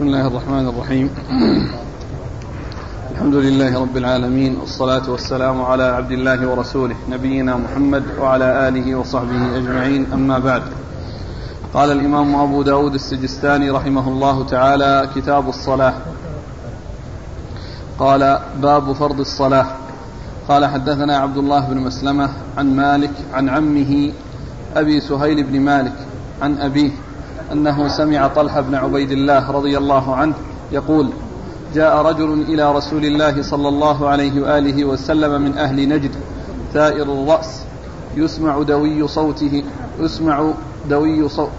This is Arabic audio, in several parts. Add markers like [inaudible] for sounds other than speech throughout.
بسم الله الرحمن الرحيم. [clears throat] الحمد لله رب العالمين والصلاة والسلام على عبد الله ورسوله نبينا محمد وعلى آله وصحبه أجمعين أما بعد. قال الإمام أبو داود السجستاني رحمه الله تعالى كتاب الصلاة. قال باب فرض الصلاة. قال حدثنا عبد الله بن مسلمة عن مالك عن عمه أبي سهيل بن مالك عن أبيه أنه سمع طلحة بن عبيد الله رضي الله عنه يقول جاء رجل إلى رسول الله صلى الله عليه وآله وسلم من أهل نجد ثائر الرأس يسمع دوي صوته يسمع دوي صوت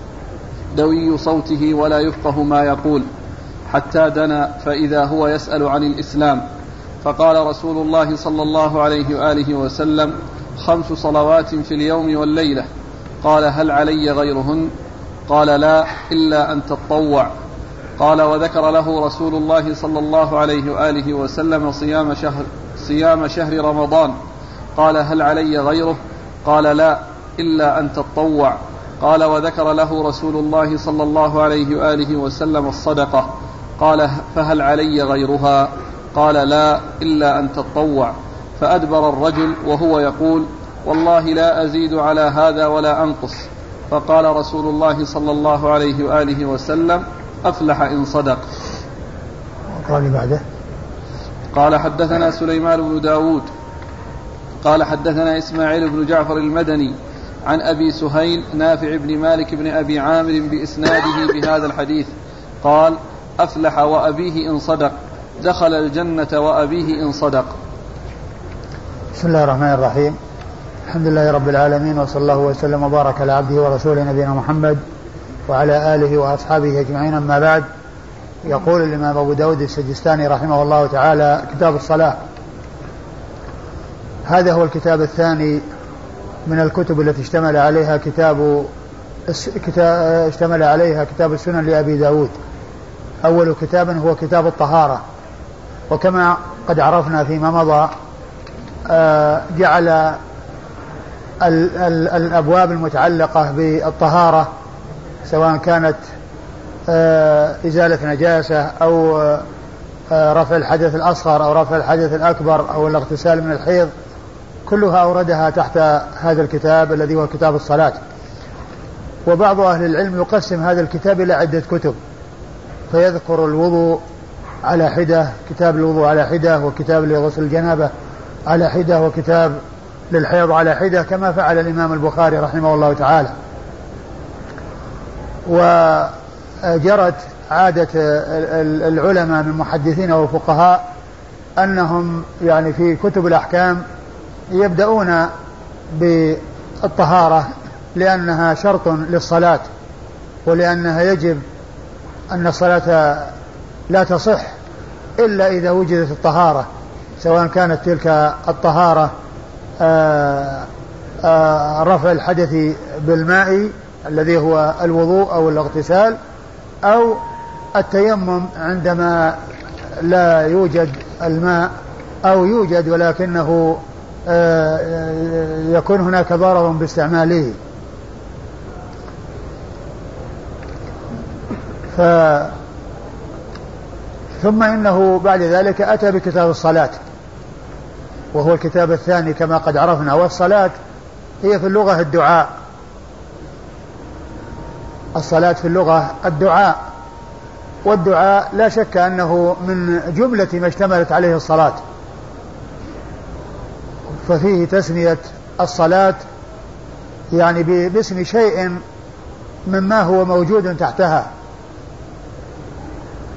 دوي صوته ولا يفقه ما يقول حتى دنا فإذا هو يسأل عن الإسلام. فقال رسول الله صلى الله عليه وآله وسلم خمس صلوات في اليوم والليلة. قال هل علي غيرهن؟ قال لا إلا أن تطوع. قال وذكر له رسول الله صلى الله عليه وآله وسلم صيام شهر صيام شهر رمضان. قال هل علي غيره؟ قال لا إلا أن تطوع. قال وذكر له رسول الله صلى الله عليه وآله وسلم الصدقة. قال فهل علي غيرها؟ قال لا إلا أن تطوع. فأدبر الرجل وهو يقول والله لا أزيد على هذا ولا أنقص. فقال رسول الله صلى الله عليه وآله وسلم أفلح إن صدق. قال بعده. قال حدثنا سليمان بن داود قال حدثنا إسماعيل بن جعفر المدني عن أبي سهيل نافع بن مالك بن أبي عامر بإسناده بهذا الحديث. قال أفلح وأبيه إن صدق دخل الجنة وأبيه إن صدق. بسم الله الرحمن الرحيم. الحمد لله رب العالمين وصلى الله وسلم وبارك على عبده ورسوله نبينا محمد وعلى آله وأصحابه أجمعين. أما بعد يقول الإمام أبو داود السجستاني رحمه الله تعالى كتاب الصلاة. هذا هو الكتاب الثاني من الكتب التي اشتمل عليها كتاب اشتمل عليها كتاب السنن لأبي داود. أول كتاب هو كتاب الطهارة. وكما قد عرفنا فيما مضى آه، جعل الأبواب المتعلقة بالطهارة سواء كانت آه، إزالة نجاسة أو آه، رفع الحدث الأصغر أو رفع الحدث الأكبر أو الاغتسال من الحيض كلها أوردها تحت هذا الكتاب الذي هو كتاب الصلاة. وبعض أهل العلم يقسم هذا الكتاب إلى عدة كتب. فيذكر الوضوء على حدة كتاب الوضوء على حدة وكتاب لغسل الجنابة على حدة وكتاب للحيض على حدة كما فعل الإمام البخاري رحمه الله تعالى. وجرت عادة العلماء من المحدثين والفقهاء أنهم يعني في كتب الأحكام يبدأون بالطهارة لأنها شرط للصلاة ولأنها يجب أن الصلاة لا تصح إلا إذا وجدت الطهارة سواء كانت تلك الطهارة رفع الحدث بالماء الذي هو الوضوء أو الاغتسال أو التيمم عندما لا يوجد الماء أو يوجد ولكنه يكون هناك ضرر باستعماله. ف ثم إنه بعد ذلك أتى بكتاب الصلاة. وهو الكتاب الثاني كما قد عرفنا والصلاة هي في اللغة الدعاء. الصلاة في اللغة الدعاء. والدعاء لا شك أنه من جملة ما اشتملت عليه الصلاة. ففيه تسمية الصلاة يعني باسم شيء مما هو موجود تحتها.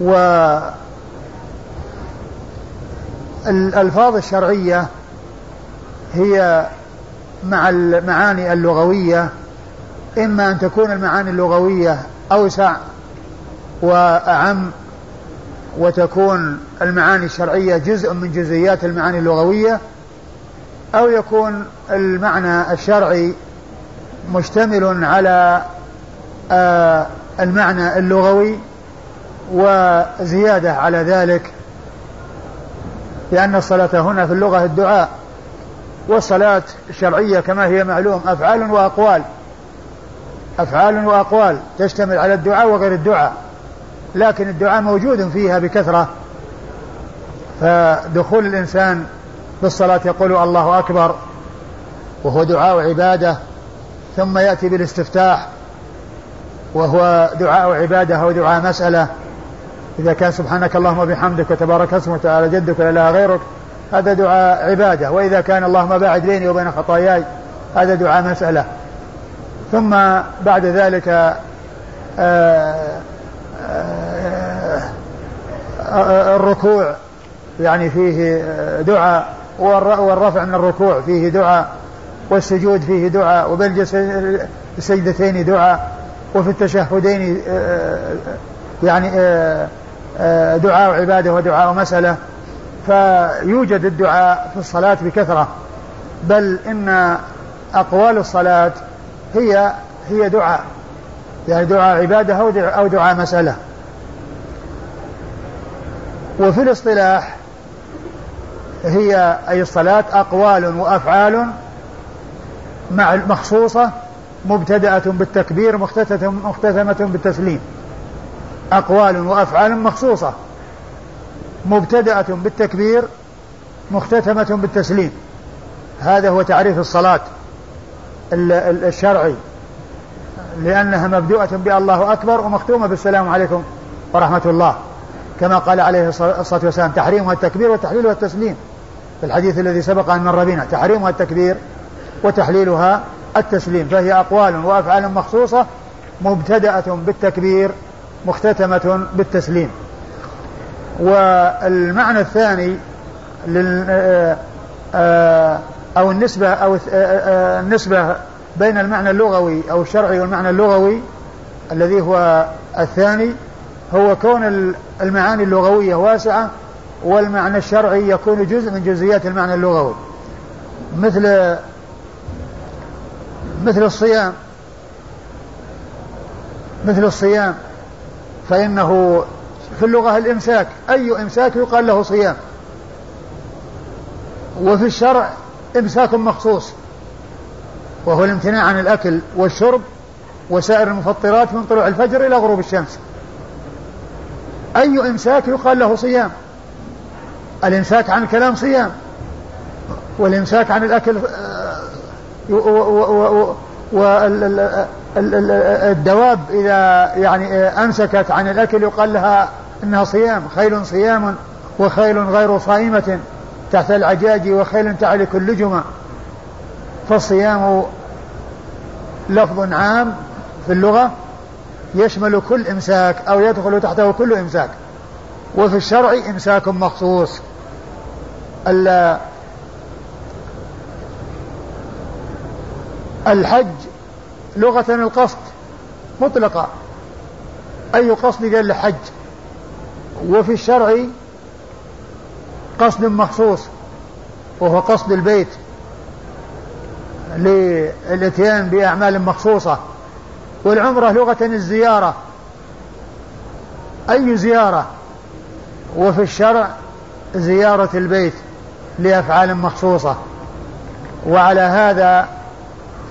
و الألفاظ الشرعية هي مع المعاني اللغوية إما أن تكون المعاني اللغوية أوسع وأعم وتكون المعاني الشرعية جزء من جزئيات المعاني اللغوية أو يكون المعنى الشرعي مشتمل على آه، المعنى اللغوي وزيادة على ذلك. لأن الصلاة هنا في اللغة الدعاء والصلاة الشرعية كما هي معلوم أفعال وأقوال. أفعال وأقوال تشتمل على الدعاء وغير الدعاء لكن الدعاء موجود فيها بكثرة. فدخول الإنسان بالصلاة يقول الله أكبر وهو دعاء عبادة ثم يأتي بالاستفتاح وهو دعاء عبادة أو دعاء مسألة. إذا كان سبحانك اللهم وبحمدك وتبارك اسمك وتعالى جدك ولا إله غيرك هذا دعاء عبادة. وإذا كان اللهم باعد بيني وبين خطاياي هذا دعاء مسألة. ثم بعد ذلك آه، آآ آه، الركوع. يعني فيه دعاء والرفع من الركوع. فيه دعاء والسجود فيه دعاء وبين السجدتين دعاء وفي التشهدين آه، يعني دعاء عبادة ودعاء مسألة فيوجد الدعاء في الصلاة بكثرة. بل إن أقوال الصلاة هي هي دعاء يعني دعاء عبادة أو دعاء, مسألة. وفي الاصطلاح هي أي الصلاة أقوال وأفعال مخصوصة مبتدأة بالتكبير مختتمة بالتسليم. أقوال وأفعال مخصوصة مبتدأة بالتكبير مختتمة بالتسليم. هذا هو تعريف الصلاة الشرعي لأنها مبدوءة بالله أكبر ومختومة بالسلام عليكم ورحمة الله. كما قال عليه الصلاة والسلام تحريمها التكبير وتحليلها التسليم في الحديث الذي سبق أن مر بنا تحريمها التكبير وتحليلها التسليم. فهي أقوال وأفعال مخصوصة مبتدأة بالتكبير مختتمة بالتسليم. والمعنى الثاني لل آه، آه، أو النسبة أو آه، النسبة بين المعنى اللغوي أو الشرعي والمعنى اللغوي الذي هو الثاني هو كون المعاني اللغوية واسعة والمعنى الشرعي يكون جزء من جزئيات المعنى اللغوي. مثل مثل الصيام. مثل الصيام. فإنه في اللغة الإمساك أي إمساك يقال له صيام. وفي الشرع إمساك مخصوص وهو الامتناع عن الأكل والشرب وسائر المفطرات من طلوع الفجر إلى غروب الشمس. أي إمساك يقال له صيام. الإمساك عن الكلام صيام والإمساك عن الأكل والدواب إذا يعني أمسكت عن الأكل يقال لها إنها صيام خيل صيام وخيل غير صائمة تحت العجاج وخيل تعلك اللجمة. فالصيام لفظ عام في اللغة يشمل كل إمساك أو يدخل تحته كل إمساك. وفي الشرع إمساك مخصوص. الحج لغة القصد مطلقة. أي قصد قال لحج وفي الشرع قصد مخصوص وهو قصد البيت للإتيان بأعمال مخصوصة. والعمرة لغة الزيارة. أي زيارة؟ وفي الشرع زيارة البيت لأفعال مخصوصة. وعلى هذا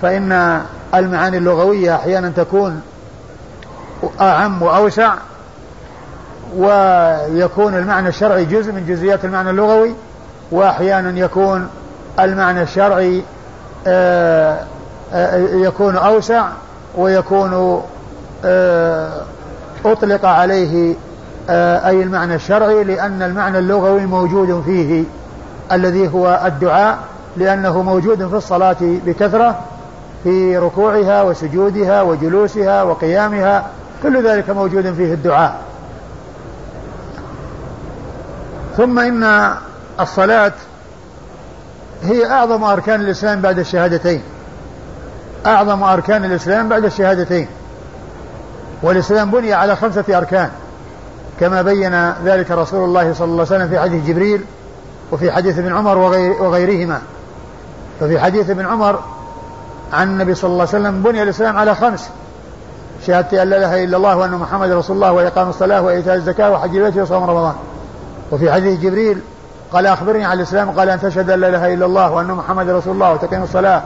فإن المعاني اللغوية أحيانا تكون أعم وأوسع ويكون المعنى الشرعي جزء من جزئيات المعنى اللغوي وأحيانا يكون المعنى الشرعي آه، آه، يكون أوسع ويكون آه، أطلق عليه أي المعنى الشرعي لأن المعنى اللغوي موجود فيه الذي هو الدعاء لأنه موجود في الصلاة بكثرة في ركوعها وسجودها وجلوسها وقيامها كل ذلك موجود فيه الدعاء. ثم إن الصلاة هي أعظم أركان الإسلام بعد الشهادتين. أعظم أركان الإسلام بعد الشهادتين. والإسلام بني على خمسة أركان كما بين ذلك رسول الله صلى الله عليه وسلم في حديث جبريل وفي حديث ابن عمر وغير وغيرهما. ففي حديث ابن عمر عن النبي صلى الله عليه وسلم بني الإسلام على خمس. شهادة أن لا إله إلا الله وأن محمد رسول الله وإقام الصلاة وإيتاء الزكاة وحج البيت وصوم رمضان. وفي حديث جبريل قال أخبرني عن الإسلام قال أن تشهد أن لا إله إلا الله وأن محمد رسول الله وتقيم الصلاة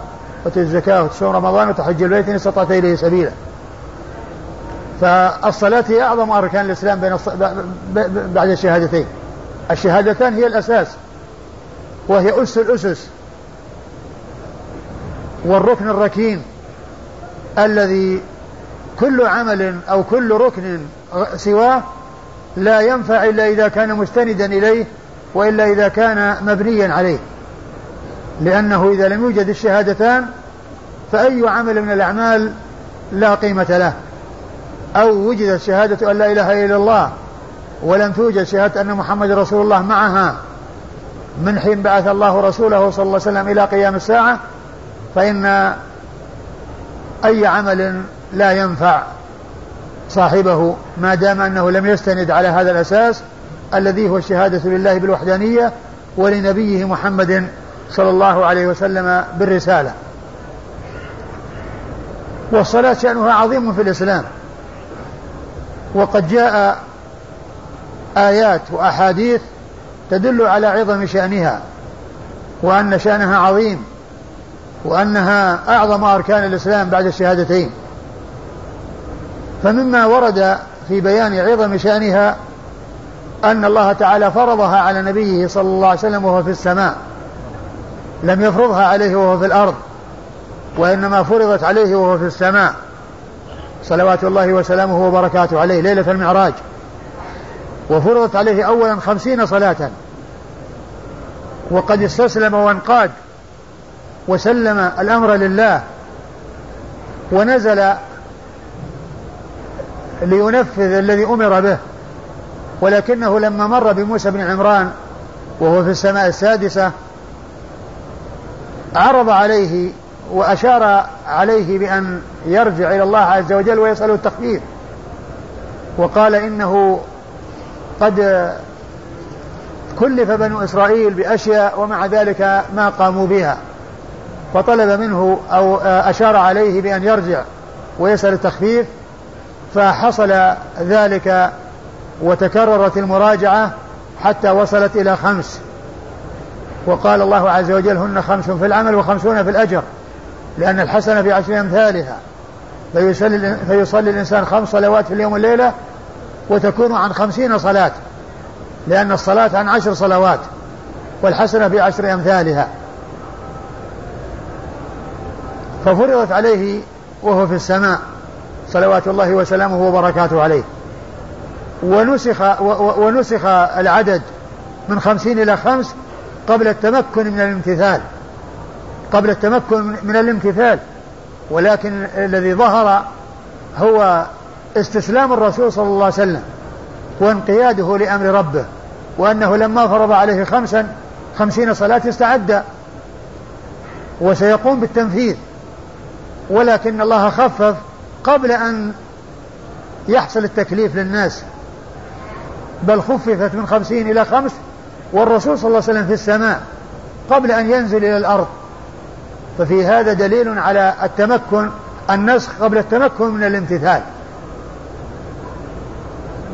وتؤتي الزكاة وتصوم رمضان وتحج البيت إن استطعت إليه سبيلا. فالصلاة هي أعظم أركان الإسلام بين الص... بعد الشهادتين. الشهادتان هي الأساس وهي أس الأسس. والركن الركين الذي كل عمل أو كل ركن سواه لا ينفع إلا إذا كان مستندا إليه وإلا إذا كان مبنيا عليه. لأنه إذا لم يوجد الشهادتان فأي عمل من الأعمال لا قيمة له. أو وجدت شهادة أن لا إله إلا الله ولم توجد شهادة أن محمد رسول الله معها من حين بعث الله رسوله صلى الله عليه وسلم إلى قيام الساعة فإن أي عمل لا ينفع صاحبه ما دام أنه لم يستند على هذا الأساس الذي هو الشهادة لله بالوحدانية ولنبيه محمد صلى الله عليه وسلم بالرسالة. والصلاة شأنها عظيم في الإسلام. وقد جاء آيات وأحاديث تدل على عظم شأنها وأن شأنها عظيم. وأنها أعظم أركان الإسلام بعد الشهادتين. فمما ورد في بيان عظم شأنها أن الله تعالى فرضها على نبيه صلى الله عليه وسلم وهو في السماء لم يفرضها عليه وهو في الأرض وإنما فرضت عليه وهو في السماء. صلوات الله وسلامه وبركاته عليه ليلة المعراج. وفرضت عليه أولا خمسين صلاة. وقد استسلم وانقاد وسلم الأمر لله ونزل لينفذ الذي أمر به ولكنه لما مر بموسى بن عمران وهو في السماء السادسة عرض عليه وأشار عليه بأن يرجع إلى الله عز وجل ويسأله التخفيف وقال إنه قد كلف بنو إسرائيل بأشياء ومع ذلك ما قاموا بها. فطلب منه أو أشار عليه بأن يرجع ويسأل التخفيف فحصل ذلك وتكررت المراجعة حتى وصلت إلى خمس. وقال الله عز وجل هن خمس في العمل وخمسون في الأجر لأن الحسنة في عشر أمثالها. فيصلي, فيصلي الإنسان خمس صلوات في اليوم والليلة وتكون عن خمسين صلاة لأن الصلاة عن عشر صلوات والحسنة في عشر أمثالها. ففرضت عليه وهو في السماء صلوات الله وسلامه وبركاته عليه. ونسخ ونسخ العدد من خمسين إلى خمس قبل التمكن من الامتثال. قبل التمكن من الامتثال. ولكن الذي ظهر هو استسلام الرسول صلى الله عليه وسلم وانقياده لأمر ربه وأنه لما فرض عليه خمسا خمسين صلاة استعد. وسيقوم بالتنفيذ. ولكن الله خفف قبل أن يحصل التكليف للناس. بل خففت من خمسين إلى خمس والرسول صلى الله عليه وسلم في السماء قبل أن ينزل إلى الأرض. ففي هذا دليل على التمكن النسخ قبل التمكن من الامتثال.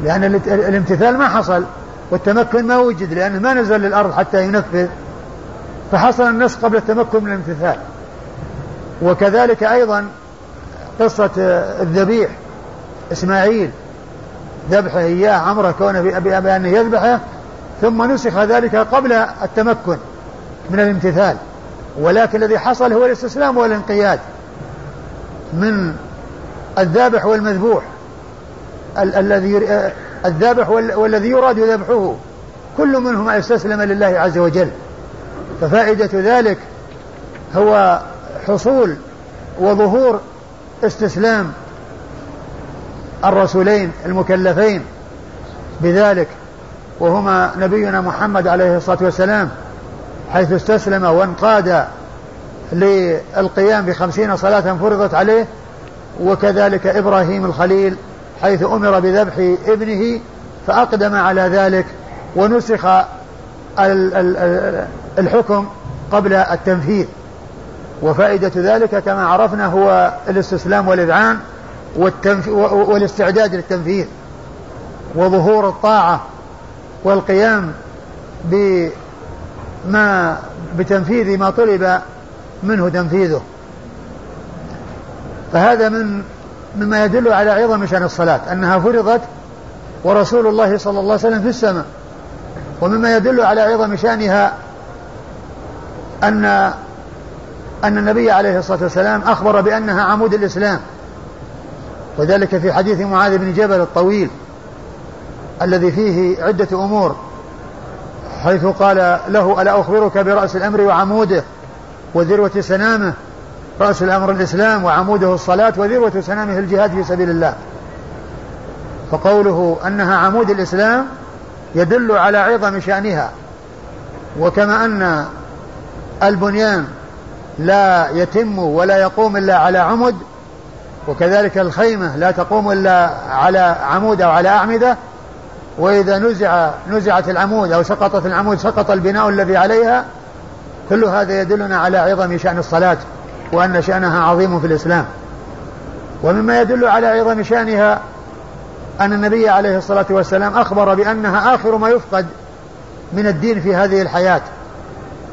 لأن الامتثال ما حصل والتمكن ما وجد لأنه ما نزل للأرض حتى ينفذ. فحصل النسخ قبل التمكن من الامتثال. وكذلك أيضا قصة الذبيح إسماعيل ذبحه إياه عمرة كونه بأنه يذبحه ثم نسخ ذلك قبل التمكن من الامتثال ولكن الذي حصل هو الاستسلام والانقياد من الذابح والمذبوح الذي الذابح والذي يراد ذبحه كل منهما استسلم لله عز وجل. ففائدة ذلك هو حصول وظهور استسلام الرسولين المكلفين بذلك وهما نبينا محمد عليه الصلاة والسلام حيث استسلم وانقاد للقيام بخمسين صلاة فرضت عليه وكذلك إبراهيم الخليل حيث أمر بذبح ابنه فأقدم على ذلك ونسخ الحكم قبل التنفيذ. وفائدة ذلك كما عرفنا هو الاستسلام والإذعان والاستعداد للتنفيذ وظهور الطاعة والقيام بما بتنفيذ ما طلب منه تنفيذه. فهذا من مما يدل على عظم شأن الصلاة أنها فرضت ورسول الله صلى الله عليه وسلم في السماء. ومما يدل على عظم شأنها أن أن النبي عليه الصلاة والسلام أخبر بأنها عمود الإسلام. وذلك في حديث معاذ بن جبل الطويل الذي فيه عدة أمور حيث قال له ألا أخبرك برأس الأمر وعموده وذروة سنامه؟ رأس الأمر الإسلام وعموده الصلاة وذروة سنامه الجهاد في سبيل الله. فقوله أنها عمود الإسلام يدل على عظم شأنها وكما أن البنيان لا يتم ولا يقوم إلا على عمد وكذلك الخيمة لا تقوم إلا على عمود أو على أعمدة وإذا نزع نزعت العمود أو سقطت العمود سقط البناء الذي عليها كل هذا يدلنا على عظم شأن الصلاة وأن شأنها عظيم في الإسلام. ومما يدل على عظم شأنها أن النبي عليه الصلاة والسلام أخبر بأنها آخر ما يفقد من الدين في هذه الحياة.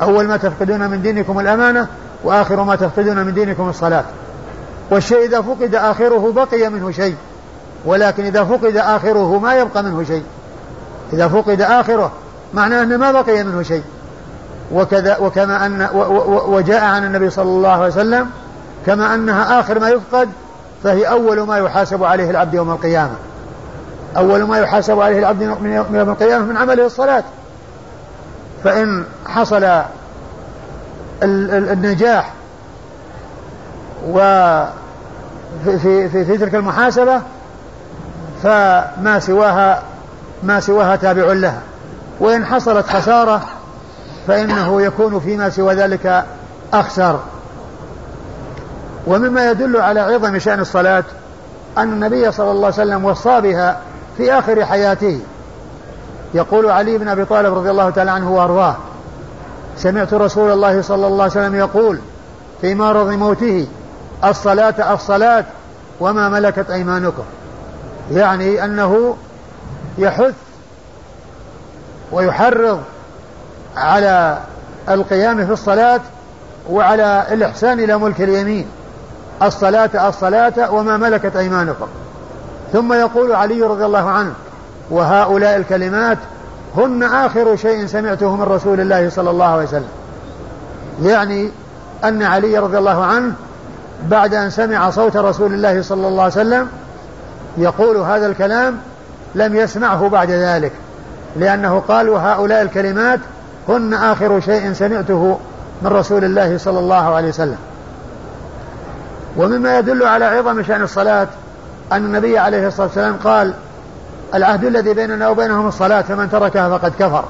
أول ما تفقدون من دينكم الأمانة وآخر ما تفقدون من دينكم الصلاة. والشيء إذا فقد آخره بقي منه شيء ولكن إذا فقد آخره ما يبقى منه شيء. إذا فقد آخره معناه أنه ما بقي منه شيء. وكذا وكما أن وجاء عن النبي صلى الله عليه وسلم كما أنها آخر ما يفقد فهي أول ما يحاسب عليه العبد يوم القيامة. أول ما يحاسب عليه العبد من يوم القيامة من عمله الصلاة. فإن حصل النجاح وفي في, في, في تلك المحاسبة فما سواها ما سواها تابع لها. وإن حصلت خسارة فإنه يكون فيما سوى ذلك أخسر. ومما يدل على عظم شأن الصلاة أن النبي صلى الله عليه وسلم وصى بها في آخر حياته. يقول علي بن أبي طالب رضي الله تعالى عنه وأرضاه سمعت رسول الله صلى الله عليه وسلم يقول في مرض موته الصلاة الصلاة وما ملكت أيمانكم. يعني أنه يحث ويحرض على القيام في الصلاة وعلى الإحسان إلى ملك اليمين. الصلاة الصلاة وما ملكت أيمانكم. ثم يقول علي رضي الله عنه وهؤلاء الكلمات هن آخر شيء سمعته من رسول الله صلى الله عليه وسلم. يعني أن علي رضي الله عنه بعد أن سمع صوت رسول الله صلى الله عليه وسلم يقول هذا الكلام لم يسمعه بعد ذلك لأنه قال وهؤلاء الكلمات هن آخر شيء سمعته من رسول الله صلى الله عليه وسلم. ومما يدل على عظم شأن الصلاة أن النبي عليه الصلاة والسلام قال العهد الذي بيننا وبينهم الصلاة فمن تركها فقد كفر.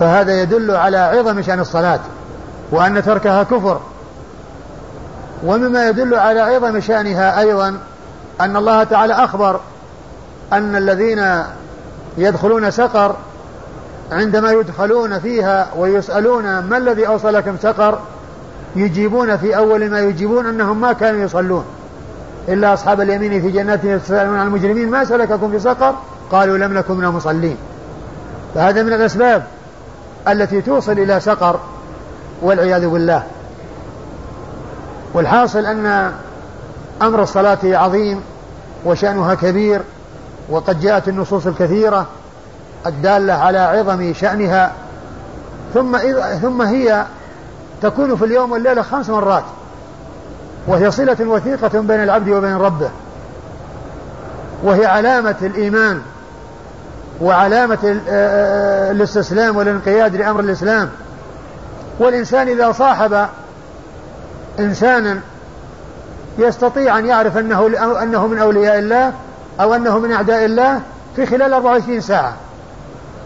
فهذا يدل على عظم شأن الصلاة وأن تركها كفر. ومما يدل على عظم شأنها أيضا أن الله تعالى أخبر أن الذين يدخلون سقر عندما يدخلون فيها ويسألون ما الذي أوصلكم سقر يجيبون في أول ما يجيبون أنهم ما كانوا يصلون. إلا أصحاب اليمين في جنات يتساءلون عن المجرمين. ما سلككم في سقر؟ قالوا لم نكن من المصلين. فهذا من الأسباب التي توصل إلى سقر والعياذ بالله. والحاصل أن أمر الصلاة عظيم وشأنها كبير وقد جاءت النصوص الكثيرة الدالة على عظم شأنها. ثم ثم هي تكون في اليوم والليلة خمس مرات. وهي صلة وثيقة بين العبد وبين ربه. وهي علامة الإيمان وعلامة الاستسلام والانقياد لأمر الإسلام. والإنسان إذا صاحب إنسانا يستطيع أن يعرف أنه أنه من أولياء الله أو أنه من أعداء الله في خلال 24 ساعة.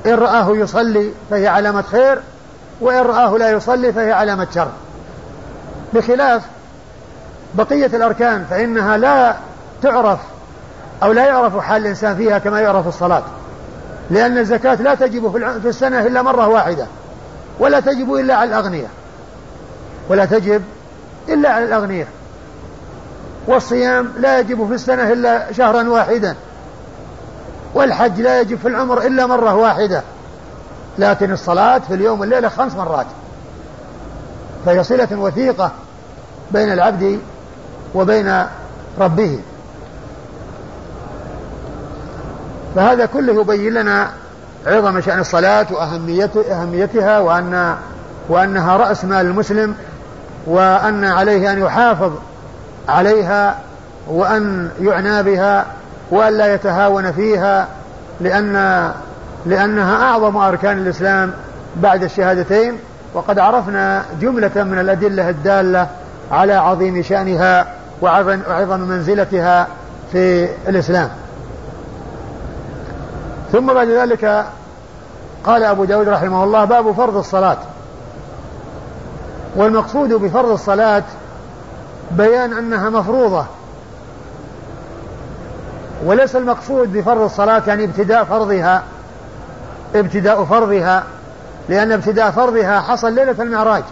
إن رآه يصلي فهي علامة خير وإن رآه لا يصلي فهي علامة شر. بخلاف بقية الأركان فإنها لا تعرف أو لا يعرف حال الإنسان فيها كما يعرف الصلاة. لأن الزكاة لا تجب في السنة إلا مرة واحدة ولا تجب إلا على الأغنياء. ولا تجب إلا على الأغنياء. والصيام لا يجب في السنة إلا شهرا واحدا. والحج لا يجب في العمر إلا مرة واحدة. لكن الصلاة في اليوم والليلة خمس مرات. فهي صلة وثيقة بين العبد وبين ربه. فهذا كله يبين لنا عظم شأن الصلاة وأهميتها وأن وأنها رأس مال المسلم وأن عليه أن يحافظ عليها وأن يعنى بها وأن لا يتهاون فيها لأن لأنها أعظم أركان الإسلام بعد الشهادتين. وقد عرفنا جملة من الأدلة الدالة على عظيم شأنها. وعظم منزلتها في الإسلام. ثم بعد ذلك قال أبو داود رحمه الله باب فرض الصلاة. والمقصود بفرض الصلاة بيان أنها مفروضة. وليس المقصود بفرض الصلاة يعني ابتداء فرضها ابتداء فرضها لأن ابتداء فرضها حصل ليلة المعراج.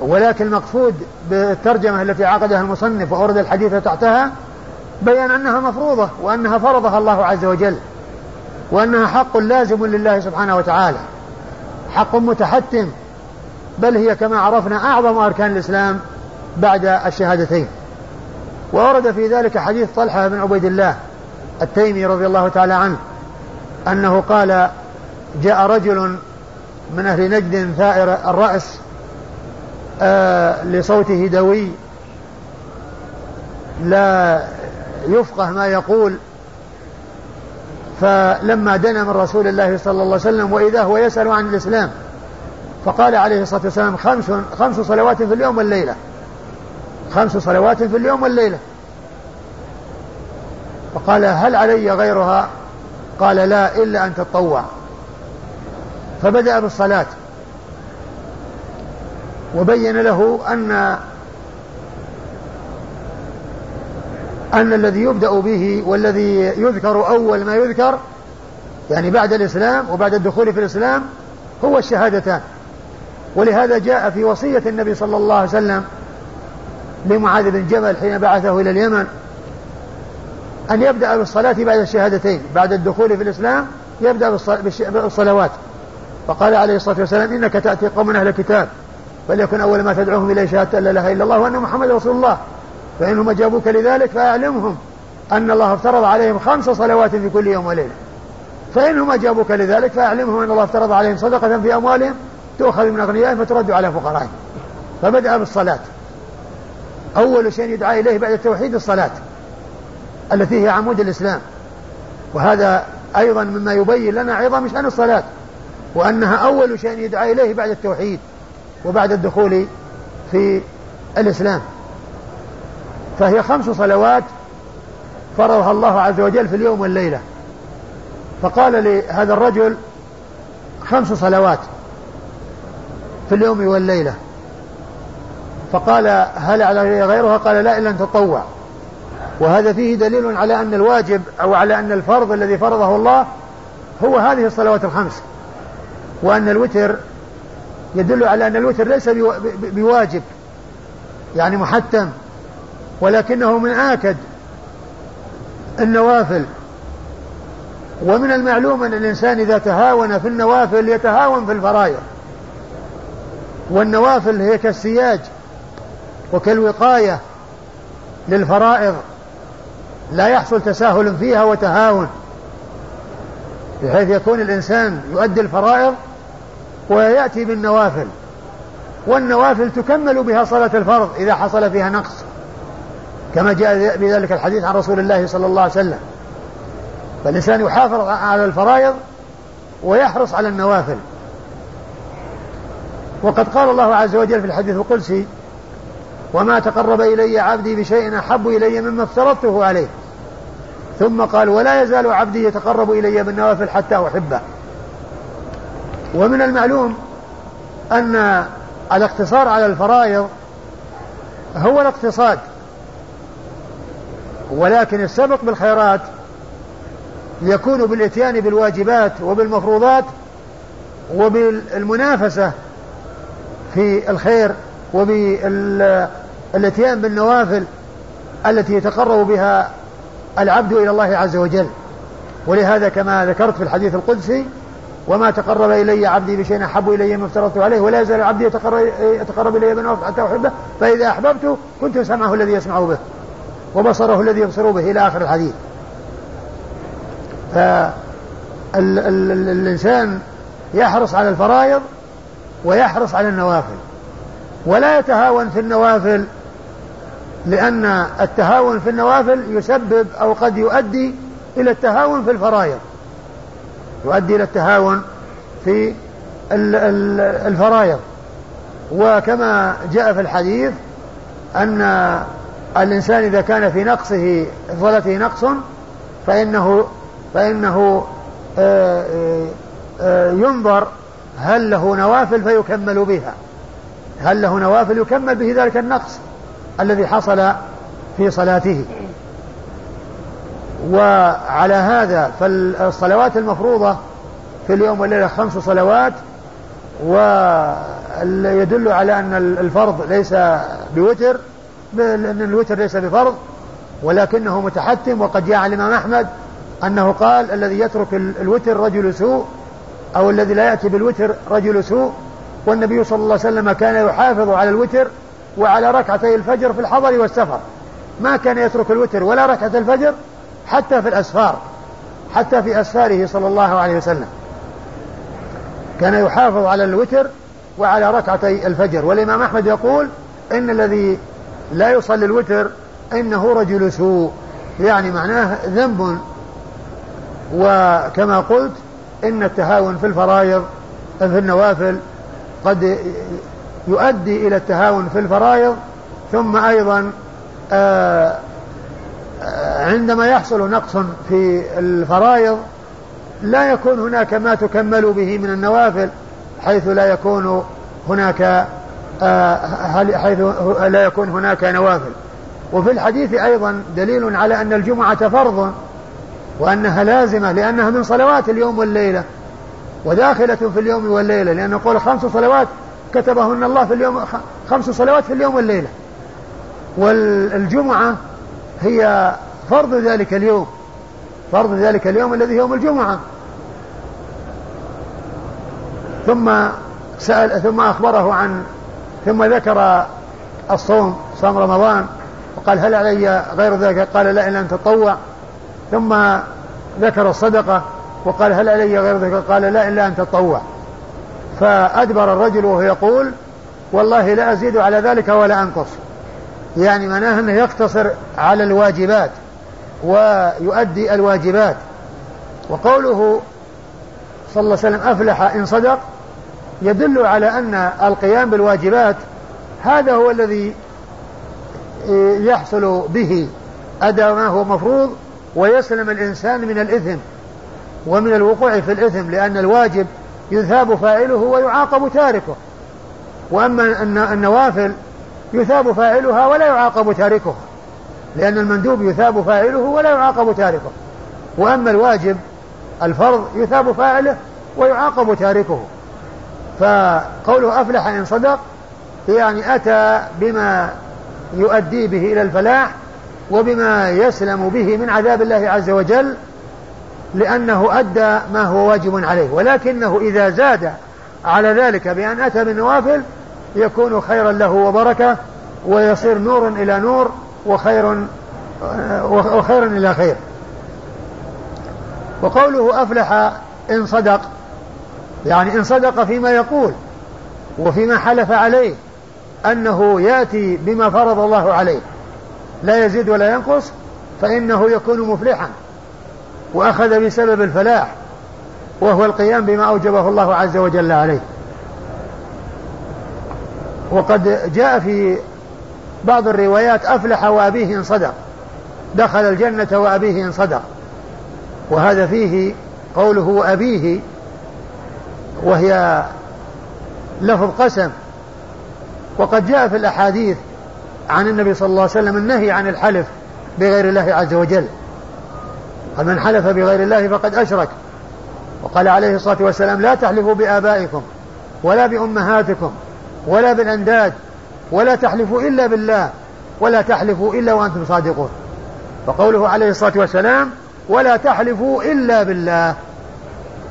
ولكن المقصود بالترجمة التي عقدها المصنف وأورد الحديث تحتها بيان أنها مفروضة وأنها فرضها الله عز وجل وأنها حق لازم لله سبحانه وتعالى حق متحتم بل هي كما عرفنا أعظم أركان الإسلام بعد الشهادتين. وورد في ذلك حديث طلحة بن عبيد الله التيمي رضي الله تعالى عنه أنه قال جاء رجل من أهل نجد ثائر الرأس آه لصوته دوي. لا يفقه ما يقول. فلما دنا من رسول الله صلى الله عليه وسلم وإذا هو يسأل عن الإسلام فقال عليه الصلاة والسلام خمس خمس صلوات في اليوم والليلة. خمس صلوات في اليوم والليلة. فقال هل علي غيرها؟ قال لا إلا أن تطوع. فبدأ بالصلاة. وبين له أن أن الذي يبدأ به والذي يذكر أول ما يذكر يعني بعد الإسلام وبعد الدخول في الإسلام هو الشهادتان. ولهذا جاء في وصية النبي صلى الله عليه وسلم لمعاذ بن جبل حين بعثه إلى اليمن أن يبدأ بالصلاة بعد الشهادتين بعد الدخول في الإسلام يبدأ بالصلوات. فقال عليه الصلاة والسلام إنك تأتي قوم أهل الكتاب. فليكن أول ما تدعوهم إليه شهادة لا إله إلا الله وأن محمد رسول الله. فإنهم أجابوك لذلك فأعلمهم أن الله افترض عليهم خمس صلوات في كل يوم وليلة. فإنهم أجابوك لذلك فأعلمهم أن الله افترض عليهم صدقة في أموالهم تؤخذ من أغنيائهم فترد على فقرائهم فبدأ بالصلاة. أول شيء يدعى إليه بعد التوحيد الصلاة التي هي عمود الإسلام. وهذا أيضا مما يبين لنا عظم شأن الصلاة. وأنها أول شيء يدعى إليه بعد التوحيد. وبعد الدخول في الإسلام. فهي خمس صلوات فرضها الله عز وجل في اليوم والليلة. فقال لهذا الرجل خمس صلوات في اليوم والليلة. فقال هل على غيرها؟ قال لا إلا أن تطوع. وهذا فيه دليل على أن الواجب أو على أن الفرض الذي فرضه الله هو هذه الصلوات الخمس. وأن الوتر يدل على أن الوتر ليس بواجب يعني محتم ولكنه من آكد النوافل. ومن المعلوم أن الإنسان إذا تهاون في النوافل يتهاون في الفرائض. والنوافل هي كالسياج وكالوقاية للفرائض لا يحصل تساهل فيها وتهاون بحيث يكون الإنسان يؤدي الفرائض ويأتي بالنوافل. والنوافل تكمل بها صلاة الفرض إذا حصل فيها نقص. كما جاء بذلك الحديث عن رسول الله صلى الله عليه وسلم. فالإنسان يحافظ على الفرائض ويحرص على النوافل. وقد قال الله عز وجل في الحديث القدسي وما تقرب إلي عبدي بشيء أحب إلي مما افترضته عليه. ثم قال ولا يزال عبدي يتقرب إلي بالنوافل حتى أحبه. ومن المعلوم أن الاقتصار على الفرائض هو الاقتصاد ولكن السبق بالخيرات يكون بالإتيان بالواجبات وبالمفروضات وبالمنافسة في الخير وبالإتيان بالنوافل التي يتقرب بها العبد إلى الله عز وجل. ولهذا كما ذكرت في الحديث القدسي وما تقرب إلي عبدي بشيء أحب إلي ما افترضت عليه ولا يزال عبدي يتقرب إلي بنوافل حتى أحبه فإذا أحببته كنت سمعه الذي يسمع به وبصره الذي يبصر به إلى آخر الحديث. فالإنسان يحرص على الفرائض ويحرص على النوافل ولا يتهاون في النوافل لأن التهاون في النوافل يسبب أو قد يؤدي إلى التهاون في الفرائض. يؤدي إلى التهاون في الفرائض. وكما جاء في الحديث أن الإنسان إذا كان في نقصه صلاته نقص فإنه فإنه آه، آه، آه، ينظر هل له نوافل فيكمل بها. هل له نوافل يكمل به ذلك النقص الذي حصل في صلاته. وعلى هذا فالصلوات المفروضة في اليوم والليلة خمس صلوات ويدل على أن الفرض ليس بوتر لأن الوتر ليس بفرض ولكنه متحتم وقد جاء عن الإمام أحمد أنه قال الذي يترك الوتر رجل سوء أو الذي لا يأتي بالوتر رجل سوء. والنبي صلى الله عليه وسلم كان يحافظ على الوتر وعلى ركعتي الفجر في الحضر والسفر. ما كان يترك الوتر ولا ركعة الفجر حتى في الأسفار حتى في أسفاره صلى الله عليه وسلم. كان يحافظ على الوتر وعلى ركعتي الفجر. والإمام أحمد يقول إن الذي لا يصلي الوتر إنه رجل سوء. يعني معناه ذنب. وكما قلت إن التهاون في الفرائض في النوافل قد يؤدي إلى التهاون في الفرائض ثم أيضا آه، عندما يحصل نقص في الفرائض لا يكون هناك ما تكمل به من النوافل حيث لا يكون هناك آه، حيث لا يكون هناك نوافل. وفي الحديث أيضا دليل على أن الجمعة فرض وأنها لازمة لأنها من صلوات اليوم والليلة وداخلة في اليوم والليلة لأن نقول خمس صلوات كتبهن الله في اليوم خمس صلوات في اليوم والليلة. والجمعة هي فرض ذلك اليوم فرض ذلك اليوم الذي يوم الجمعة. ثم سأل ثم أخبره عن ثم ذكر الصوم صوم رمضان وقال هل علي غير ذلك؟ قال لا إلا أن تطوع. ثم ذكر الصدقة وقال هل علي غير ذلك؟ قال لا إلا أن تطوع. فأدبر الرجل وهو يقول والله لا أزيد على ذلك ولا أنقص. يعني معناه أنه يقتصر على الواجبات ويؤدي الواجبات. وقوله صلى الله عليه وسلم أفلح إن صدق يدل على أن القيام بالواجبات هذا هو الذي يحصل به أداء ما هو مفروض ويسلم الإنسان من الإثم ومن الوقوع في الإثم لأن الواجب يثاب فاعله ويعاقب تاركه. وأما النوافل يثاب فاعلها ولا يعاقب تاركها لأن المندوب يثاب فاعله ولا يعاقب تاركه. وأما الواجب الفرض يثاب فاعله ويعاقب تاركه. فقوله أفلح إن صدق يعني أتى بما يؤدي به إلى الفلاح وبما يسلم به من عذاب الله عز وجل لأنه أدى ما هو واجب عليه. ولكنه إذا زاد على ذلك بأن أتى بالنوافل يكون خيرا له وبركة ويصير نور إلى نور وخير وخير إلى خير. وقوله أفلح إن صدق يعني إن صدق فيما يقول وفيما حلف عليه أنه يأتي بما فرض الله عليه. لا يزيد ولا ينقص فإنه يكون مفلحا. وأخذ بسبب الفلاح وهو القيام بما أوجبه الله عز وجل عليه. وقد جاء في بعض الروايات أفلح وأبيه إن صدق. دخل الجنة وأبيه إن صدق. وهذا فيه قوله أبيه وهي لفظ قسم. وقد جاء في الأحاديث عن النبي صلى الله عليه وسلم النهي عن الحلف بغير الله عز وجل. قال من حلف بغير الله فقد أشرك. وقال عليه الصلاة والسلام لا تحلفوا بآبائكم ولا بأمهاتكم. ولا بالأنداد ولا تحلفوا إلا بالله ولا تحلفوا إلا وأنتم صادقون. فقوله عليه الصلاة والسلام ولا تحلفوا إلا بالله.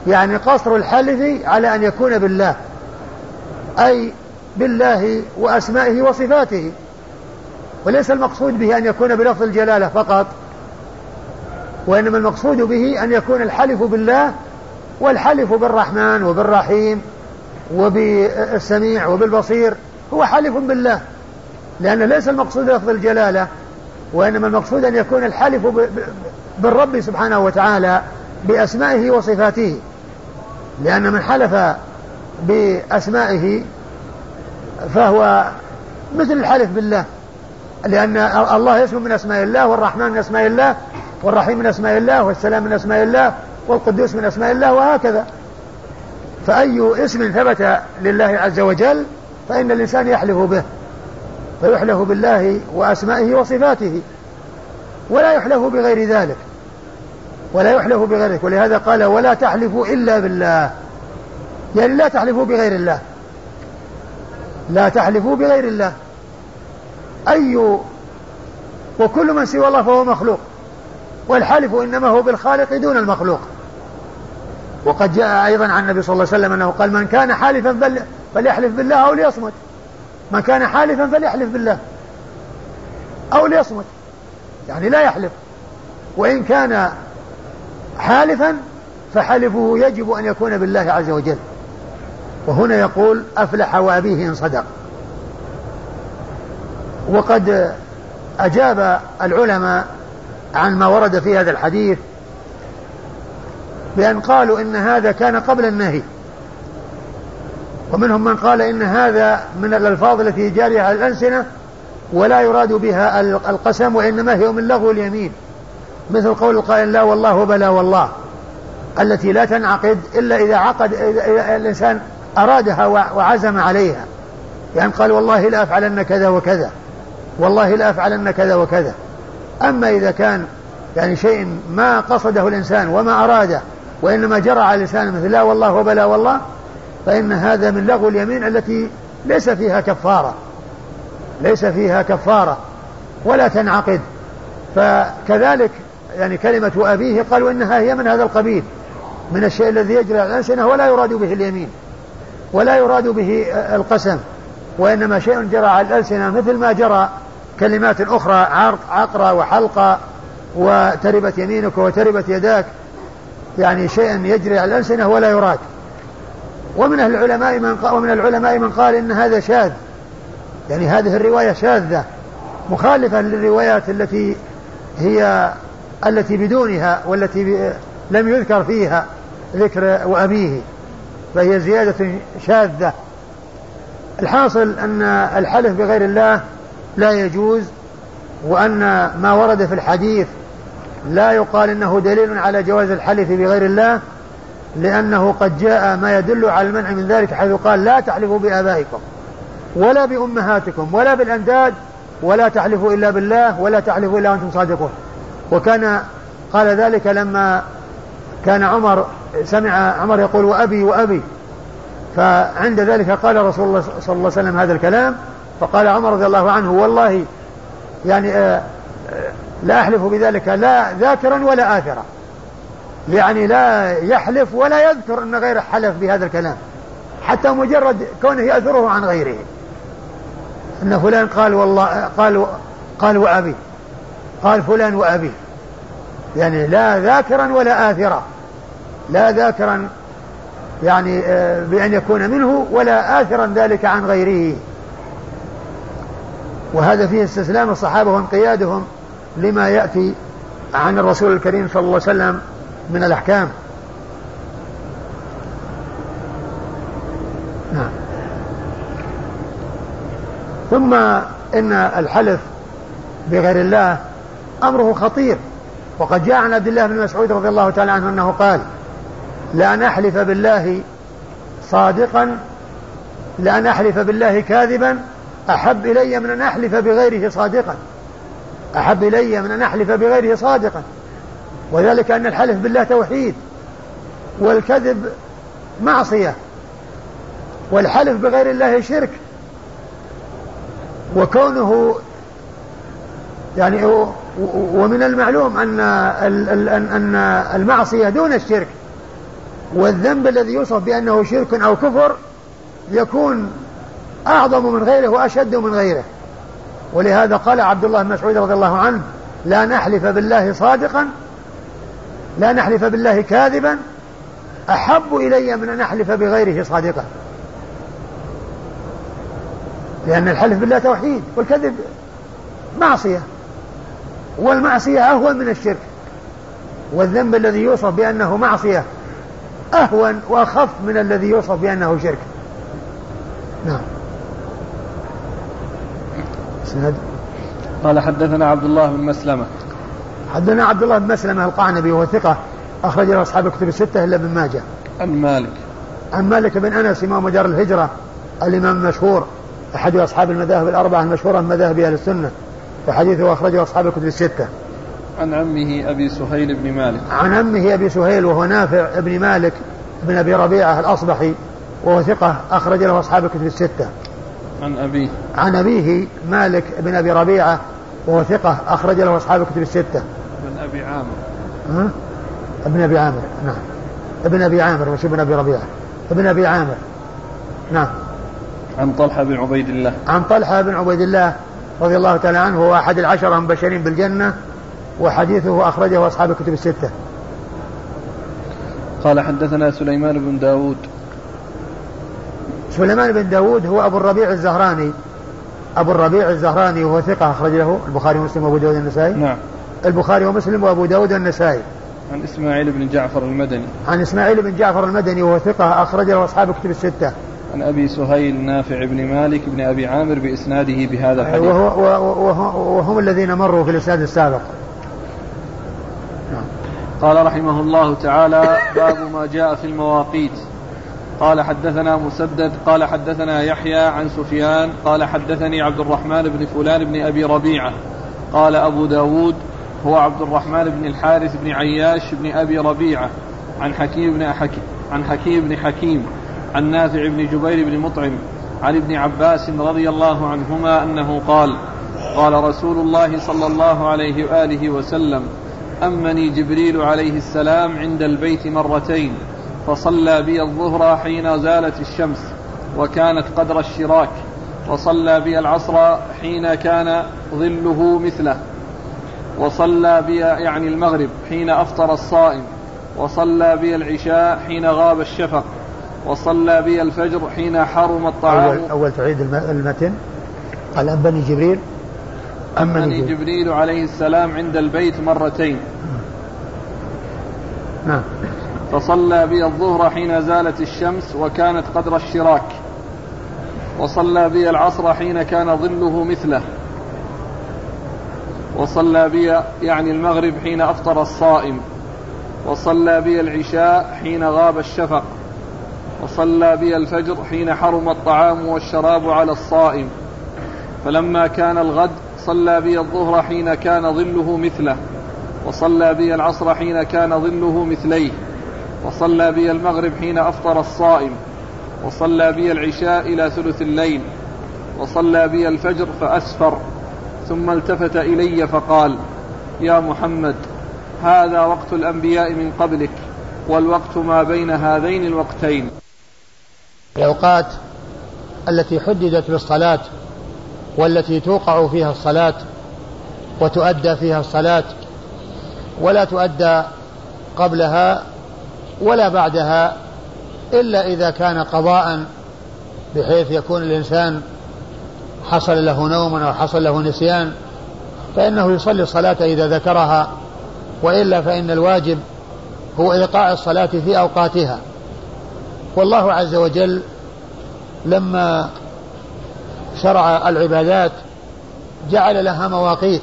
يعني قصر الحلف على أن يكون بالله أي بالله وأسمائه وصفاته. وليس المقصود به أن يكون بلفظ الجلالة فقط وإنما المقصود به أن يكون الحلف بالله والحلف بالرحمن وبالرحيم. وبالسميع وبالبصير هو حلف بالله لأن ليس المقصود لفظ الجلالة وإنما المقصود أن يكون الحلف بالرب سبحانه وتعالى بأسمائه وصفاته. لأن من حلف بأسمائه فهو مثل الحلف بالله لأن الله اسم من أسماء الله والرحمن من أسماء الله والرحيم من أسماء الله والسلام من أسماء الله والقدوس من أسماء الله وهكذا. فأي اسم ثبت لله عز وجل فإن الإنسان يحلف به فيحلف بالله وأسمائه وصفاته ولا يحلف بغير ذلك ولا يحلف بغير ذلك. ولهذا قال ولا تحلفوا إلا بالله. يعني لا تحلفوا بغير الله. لا تحلفوا بغير الله. أي وكل من سوى الله فهو مخلوق والحلف إنما هو بالخالق دون المخلوق. وقد جاء أيضا عن النبي صلى الله عليه وسلم أنه قال من كان حالفا فليحلف بالله أو ليصمت. من كان حالفا فليحلف بالله أو ليصمت. يعني لا يحلف. وإن كان حالفا فحلفه يجب أن يكون بالله عز وجل. وهنا يقول أفلح وأبيه إن صدق. وقد أجاب العلماء عن ما ورد في هذا الحديث بأن قالوا إن هذا كان قبل النهي. ومنهم من قال إن هذا من الألفاظ التي جارية على الألسنة ولا يراد بها القسم وإنما هي من لغو اليمين. مثل قول القائل لا والله بلا والله التي لا تنعقد إلا إذا عقد إذا الإنسان أرادها وعزم عليها. يعني قال والله لا أفعلن كذا وكذا. والله لا أفعلن كذا وكذا. أما إذا كان يعني شيء ما قصده الإنسان وما أراده وإنما جرى على لسانه مثل لا والله وبلا والله فإن هذا من لغو اليمين التي ليس فيها كفارة ليس فيها كفارة ولا تنعقد. فكذلك يعني كلمة أبيه قالوا إنها هي من هذا القبيل من الشيء الذي يجري على الألسنة ولا يراد به اليمين ولا يراد به القسم وإنما شيء جرى على الألسنة مثل ما جرى كلمات أخرى عقرة وحلقة وتربت يمينك وتربت يداك. يعني شيء يجري على الألسنة ولا يراد. ومن العلماء من قال ومن العلماء من قال إن هذا شاذ. يعني هذه الرواية شاذة مخالفة للروايات التي هي التي بدونها والتي لم يذكر فيها ذكر وأبيه فهي زيادة شاذة. الحاصل أن الحلف بغير الله لا يجوز وأن ما ورد في الحديث لا يقال إنه دليل على جواز الحلف بغير الله لأنه قد جاء ما يدل على المنع من ذلك حيث قال لا تحلفوا بآبائكم ولا بأمهاتكم ولا بالأنداد ولا تحلفوا إلا بالله ولا تحلفوا إلا وأنتم صادقون. وكان قال ذلك لما كان عمر سمع عمر يقول وأبي وأبي فعند ذلك قال رسول الله صلى الله عليه وسلم هذا الكلام فقال عمر رضي الله عنه والله يعني آه لا أحلف بذلك لا ذاكرا ولا آثرا. يعني لا يحلف ولا يذكر أن غيره حلف بهذا الكلام. حتى مجرد كونه يأثره عن غيره. أن فلان قال والله قال قال وأبي. قال فلان وأبي. يعني لا ذاكرا ولا آثرا. لا ذاكرا يعني آه، بأن يكون منه ولا آثرا ذلك عن غيره. وهذا فيه استسلام الصحابة وانقيادهم لما يأتي عن الرسول الكريم صلى الله عليه وسلم من الأحكام. نعم. ثم إن الحلف بغير الله أمره خطير. وقد جاء عن عبد الله بن مسعود رضي الله تعالى عنه أنه قال لأن أحلف بالله صادقا لأن أحلف بالله كاذبا أحب إلي من أن أحلف بغيره صادقا. أحب إلي من أن أحلف بغيره صادقا. وذلك أن الحلف بالله توحيد والكذب معصية والحلف بغير الله شرك. وكونه يعني ومن المعلوم أن أن المعصية دون الشرك والذنب الذي يوصف بأنه شرك أو كفر يكون أعظم من غيره وأشد من غيره. ولهذا قال عبد الله بن مسعود رضي الله عنه لا نحلف بالله صادقا لا نحلف بالله كاذبا أحب إلي من أن أحلف بغيره صادقا. لأن الحلف بالله توحيد والكذب معصية والمعصية أهون من الشرك والذنب الذي يوصف بأنه معصية أهون وأخف من الذي يوصف بأنه شرك. نعم. إسناد؟ قال حدثنا عبد الله بن مسلمة. حدثنا عبد الله بن مسلمة القعنبي وهو ثقة أخرج له أصحاب الكتب الستة إلا ابن ماجه. عن مالك. عن مالك بن أنس إمام دار الهجرة الإمام المشهور أحد أصحاب المذاهب الأربعة المشهورة من مذاهب أهل السنة وحديثه أخرجه أصحاب الكتب الستة. عن عمه أبي سهيل بن مالك. عن عمه أبي سهيل وهو نافع بن مالك بن أبي ربيعة الأصبحي وهو ثقة أخرج له أصحاب الكتب الستة. عن أبيه. عن أبيه مالك بن أبي ربيعة وهو ثقة أخرج له أصحاب الكتب الستة. بن أبي عامر. ها؟ ابن أبي عامر نعم. ابن أبي عامر مش ابن أبي ربيعة. ابن أبي عامر. نعم. عن طلحة بن عبيد الله. عن طلحة بن عبيد الله رضي الله تعالى عنه هو أحد العشرة المبشرين بالجنة وحديثه أخرجه أصحاب الكتب الستة. قال حدثنا سليمان بن داود. سليمان بن داود هو أبو الربيع الزهراني. أبو الربيع الزهراني وهو ثقة أخرج له البخاري ومسلم وأبو داود النسائي نعم. البخاري ومسلم وأبو داود النسائي عن إسماعيل بن جعفر المدني. عن إسماعيل بن جعفر المدني وهو ثقة أخرج له أصحاب الكتب الستة. عن أبي سهيل نافع بن مالك بن أبي عامر بإسناده بهذا الحديث. وهو وهو وهم الذين مروا في الإسناد السابق. قال رحمه الله تعالى باب ما جاء في المواقيت. قال حدثنا مسدد قال حدثنا يحيى عن سفيان قال حدثني عبد الرحمن بن فلان بن أبي ربيعة قال أبو داود هو عبد الرحمن بن الحارث بن عياش بن أبي ربيعة عن حكيم بن حكيم عن حكيم بن حكيم عن نافع بن جبير بن مطعم عن ابن عباس رضي الله عنهما أنه قال قال رسول الله صلى الله عليه وآله وسلم أمني جبريل عليه السلام عند البيت مرتين. فصلى بي الظهر حين زالت الشمس وكانت قدر الشراك وصلى بي العصر حين كان ظله مثله وصلى بي يعني المغرب حين أفطر الصائم وصلى بي العشاء حين غاب الشفق وصلى بي الفجر حين حرم الطعام. أول, أول تعيد المتن. قال أمني جبريل. أمني جبريل عليه السلام عند البيت مرتين. نعم. فصلى بي الظهر حين زالت الشمس وكانت قدر الشراك. وصلى بي العصر حين كان ظله مثله. وصلى بي يعني المغرب حين أفطر الصائم. وصلى بي العشاء حين غاب الشفق. وصلى بي الفجر حين حرم الطعام والشراب على الصائم. فلما كان الغد صلى بي الظهر حين كان ظله مثله. وصلى بي العصر حين كان ظله مثليه. وصلى بي المغرب حين أفطر الصائم وصلى بي العشاء إلى ثلث الليل وصلى بي الفجر فأسفر ثم التفت إلي فقال يا محمد هذا وقت الأنبياء من قبلك والوقت ما بين هذين الوقتين. الأوقات التي حددت للصلاة والتي توقع فيها الصلاة وتؤدى فيها الصلاة ولا تؤدى قبلها ولا بعدها إلا إذا كان قضاء بحيث يكون الإنسان حصل له نوم أو حصل له نسيان فإنه يصلي الصلاة إذا ذكرها وإلا فإن الواجب هو إيقاع الصلاة في أوقاتها. والله عز وجل لما شرع العبادات جعل لها مواقيت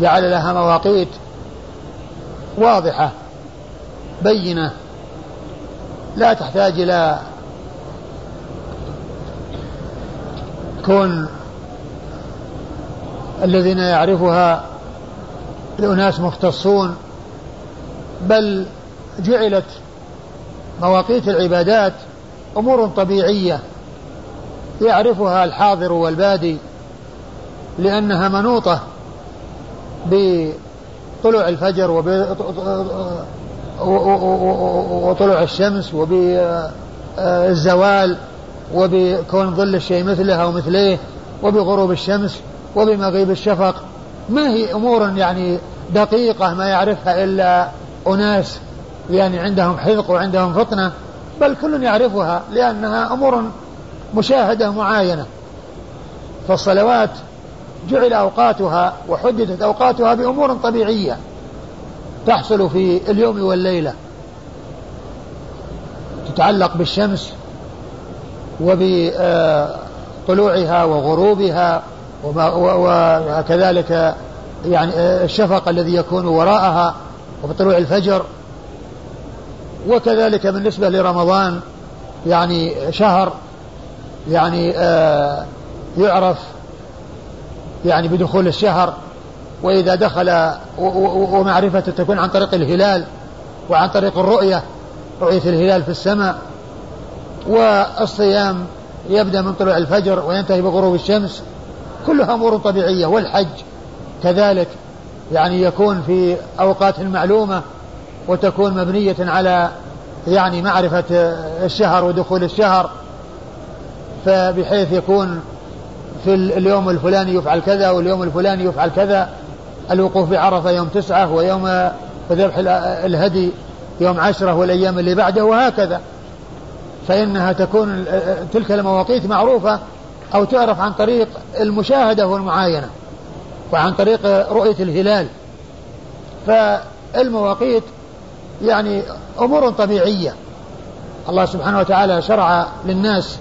جعل لها مواقيت واضحة. بينة. لا تحتاج إلى كون الذين يعرفها الأناس مختصون بل جعلت مواقيت العبادات أمور طبيعية يعرفها الحاضر والبادي لأنها منوطة بطلوع الفجر وطلوع الشمس وبالزوال وبكون ظل الشيء مثله أو مثليه وبغروب الشمس وبمغيب الشفق. ما هي أمور يعني دقيقة ما يعرفها إلا أناس يعني عندهم حذق وعندهم فطنة بل كل يعرفها لأنها أمور مشاهدة معاينة. فالصلوات جعل أوقاتها وحددت أوقاتها بأمور طبيعية. تحصل في اليوم والليلة. تتعلق بالشمس وبطلوعها وغروبها وكذلك يعني الشفق الذي يكون وراءها وبطلوع الفجر. وكذلك بالنسبة لرمضان يعني شهر يعني آه يعرف يعني بدخول الشهر. وإذا دخل ومعرفته تكون عن طريق الهلال وعن طريق الرؤية رؤية الهلال في السماء والصيام يبدأ من طلوع الفجر وينتهي بغروب الشمس كلها أمور طبيعية والحج كذلك. يعني يكون في أوقات معلومة وتكون مبنية على يعني معرفة الشهر ودخول الشهر فبحيث يكون في اليوم الفلاني يفعل كذا واليوم الفلاني يفعل كذا الوقوف بعرفة يوم تسعة ويوم ذبح الهدي يوم عشرة والأيام اللي بعده وهكذا. فإنها تكون تلك المواقيت معروفة أو تعرف عن طريق المشاهدة والمعاينة وعن طريق رؤية الهلال. فالمواقيت يعني أمور طبيعية. الله سبحانه وتعالى شرع للناس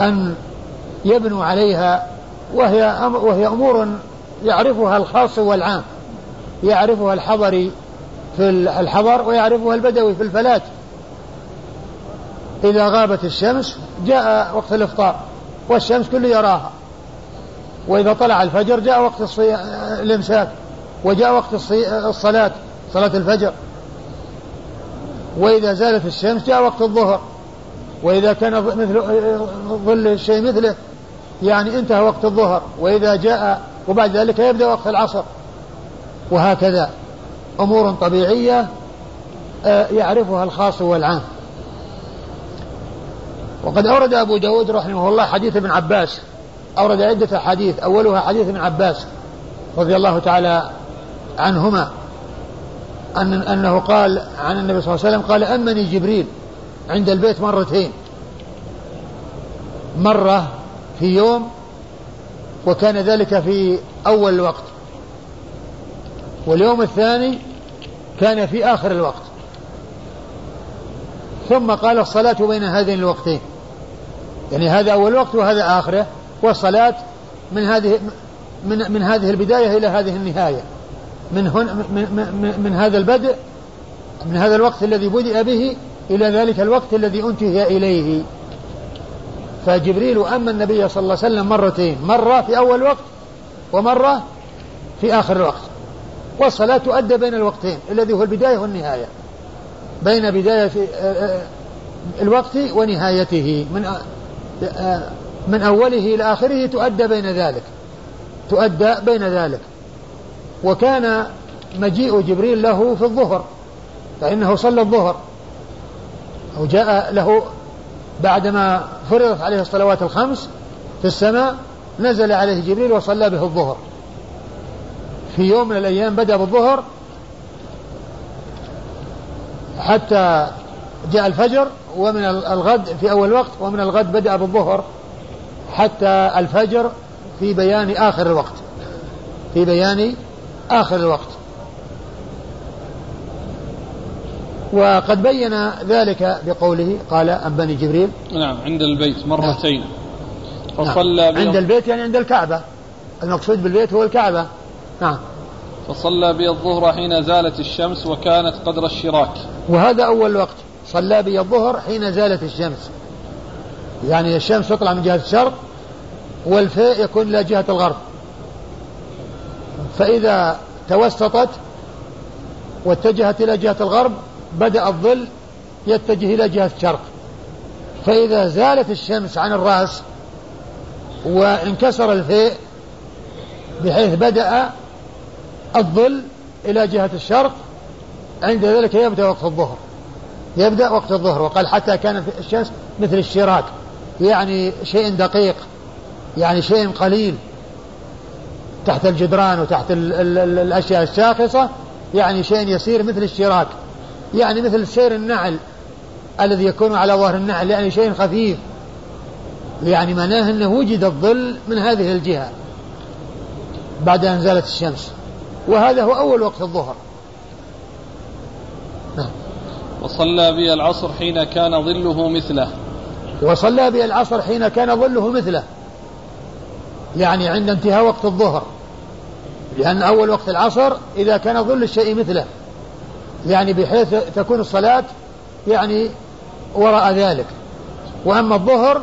أن يبنوا عليها وهي وهي أمور يعرفها الخاص والعام يعرفها الحضري في الحضر ويعرفها البدوي في الفلات. إذا غابت الشمس جاء وقت الإفطار والشمس كل يراها. وإذا طلع الفجر جاء وقت الإمساك وجاء وقت الصلاة صلاة الفجر. وإذا زالت الشمس جاء وقت الظهر. وإذا كان مثل ظل الشيء مثله يعني انتهى وقت الظهر. وإذا جاء وبعد ذلك يبدأ وقت العصر. وهكذا أمور طبيعية آه، يعرفها الخاص والعام. وقد أورد أبو داود رحمه الله حديث ابن عباس. أورد عدة حديث أولها حديث ابن عباس رضي الله تعالى عنهما. أن أنه قال عن النبي صلى الله عليه وسلم قال أمني جبريل عند البيت مرتين. مرة في يوم وكان ذلك في أول الوقت. واليوم الثاني كان في آخر الوقت. ثم قال الصلاة بين هذين الوقتين. يعني هذا أول وقت وهذا آخره والصلاة من هذه من من هذه البداية إلى هذه النهاية. من هن من, من, من هذا البدء من هذا الوقت الذي بدأ به إلى ذلك الوقت الذي أنتهي إليه. فجبريل أما النبي صلى الله عليه وسلم مرتين مرة في أول وقت ومرة في آخر الوقت والصلاة تؤدى بين الوقتين الذي هو البداية والنهاية. بين بداية آه، آه، الوقت ونهايته. من آه، من أوله إلى آخره تؤدى بين ذلك. تؤدى بين ذلك. وكان مجيء جبريل له في الظهر فإنه صلى الظهر. أو جاء له بعدما فرضت عليه الصلوات الخمس في السماء نزل عليه جبريل وصلى به الظهر. في يوم من الأيام بدأ بالظهر حتى جاء الفجر ومن الغد في أول وقت ومن الغد بدأ بالظهر حتى الفجر في بيان آخر الوقت. في بيان آخر الوقت. وقد بين ذلك بقوله قال أنبني جبريل. نعم عند البيت مرتين. نعم. فصلى نعم. عند البيت يعني عند الكعبة. المقصود بالبيت هو الكعبة. نعم. فصلى بي الظهر حين زالت الشمس وكانت قدر الشراك. وهذا أول وقت. صلى بي الظهر حين زالت الشمس. يعني الشمس تطلع من جهة الشرق والفيء يكون إلى جهة الغرب. فإذا توسطت واتجهت إلى جهة الغرب بدأ الظل يتجه إلى جهة الشرق فإذا زالت الشمس عن الرأس وانكسر الفيء بحيث بدأ الظل إلى جهة الشرق عند ذلك يبدأ وقت الظهر. يبدأ وقت الظهر وقال حتى كانت الشمس مثل الشراك يعني شيء دقيق يعني شيء قليل تحت الجدران وتحت ال ال ال الأشياء الشاخصة يعني شيء يسير مثل الشراك. يعني مثل سير النعل الذي يكون على ظهر النعل يعني شيء خفيف. يعني معناه أنه وجد الظل من هذه الجهة بعد أن زالت الشمس. وهذا هو أول وقت الظهر. نعم. وصلى بي العصر حين كان ظله مثله. وصلى بي العصر حين كان ظله مثله. يعني عند انتهاء وقت الظهر. لأن أول وقت العصر إذا كان ظل الشيء مثله. يعني بحيث تكون الصلاة يعني وراء ذلك. وأما الظهر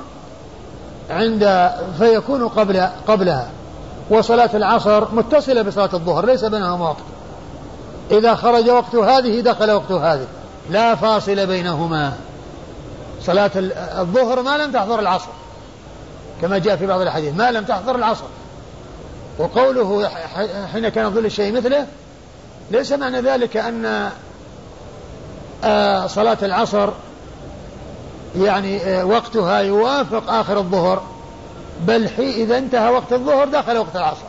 عند فيكون قبل قبلها. وصلاة العصر متصلة بصلاة الظهر ليس بينهما وقت إذا خرج وقت هذه دخل وقت هذه. لا فاصل بينهما. صلاة الظهر ما لم تحضر العصر. كما جاء في بعض الأحاديث. ما لم تحضر العصر. وقوله حين كان ظل الشيء مثله ليس معنى ذلك أن صلاة العصر يعني آه، وقتها يوافق آخر الظهر بل إذا انتهى وقت الظهر دخل وقت العصر.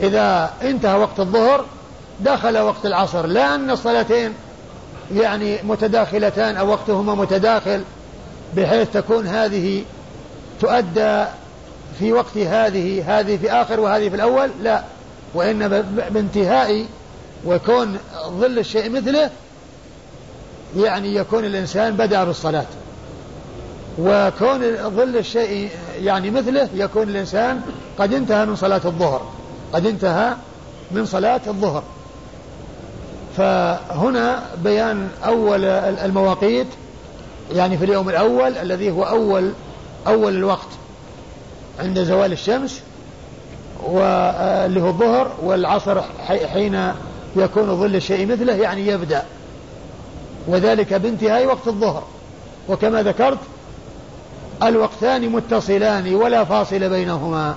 إذا انتهى وقت الظهر دخل وقت العصر لا أن الصلاتين يعني متداخلتان أو وقتهما متداخل بحيث تكون هذه تؤدى في وقت هذه هذه في آخر وهذه في الأول لا. وإنما بانتهاء وكون ظل الشيء مثله يعني يكون الإنسان بدأ بالصلاة. وكون ظل الشيء يعني مثله يكون الإنسان قد انتهى من صلاة الظهر. قد انتهى من صلاة الظهر. فهنا بيان أول المواقيت يعني في اليوم الأول الذي هو أول أول الوقت عند زوال الشمس واللي هو الظهر والعصر حين يكون ظل الشيء مثله يعني يبدأ. وذلك بانتهاء وقت الظهر. وكما ذكرت الوقتان متصلان ولا فاصل بينهما.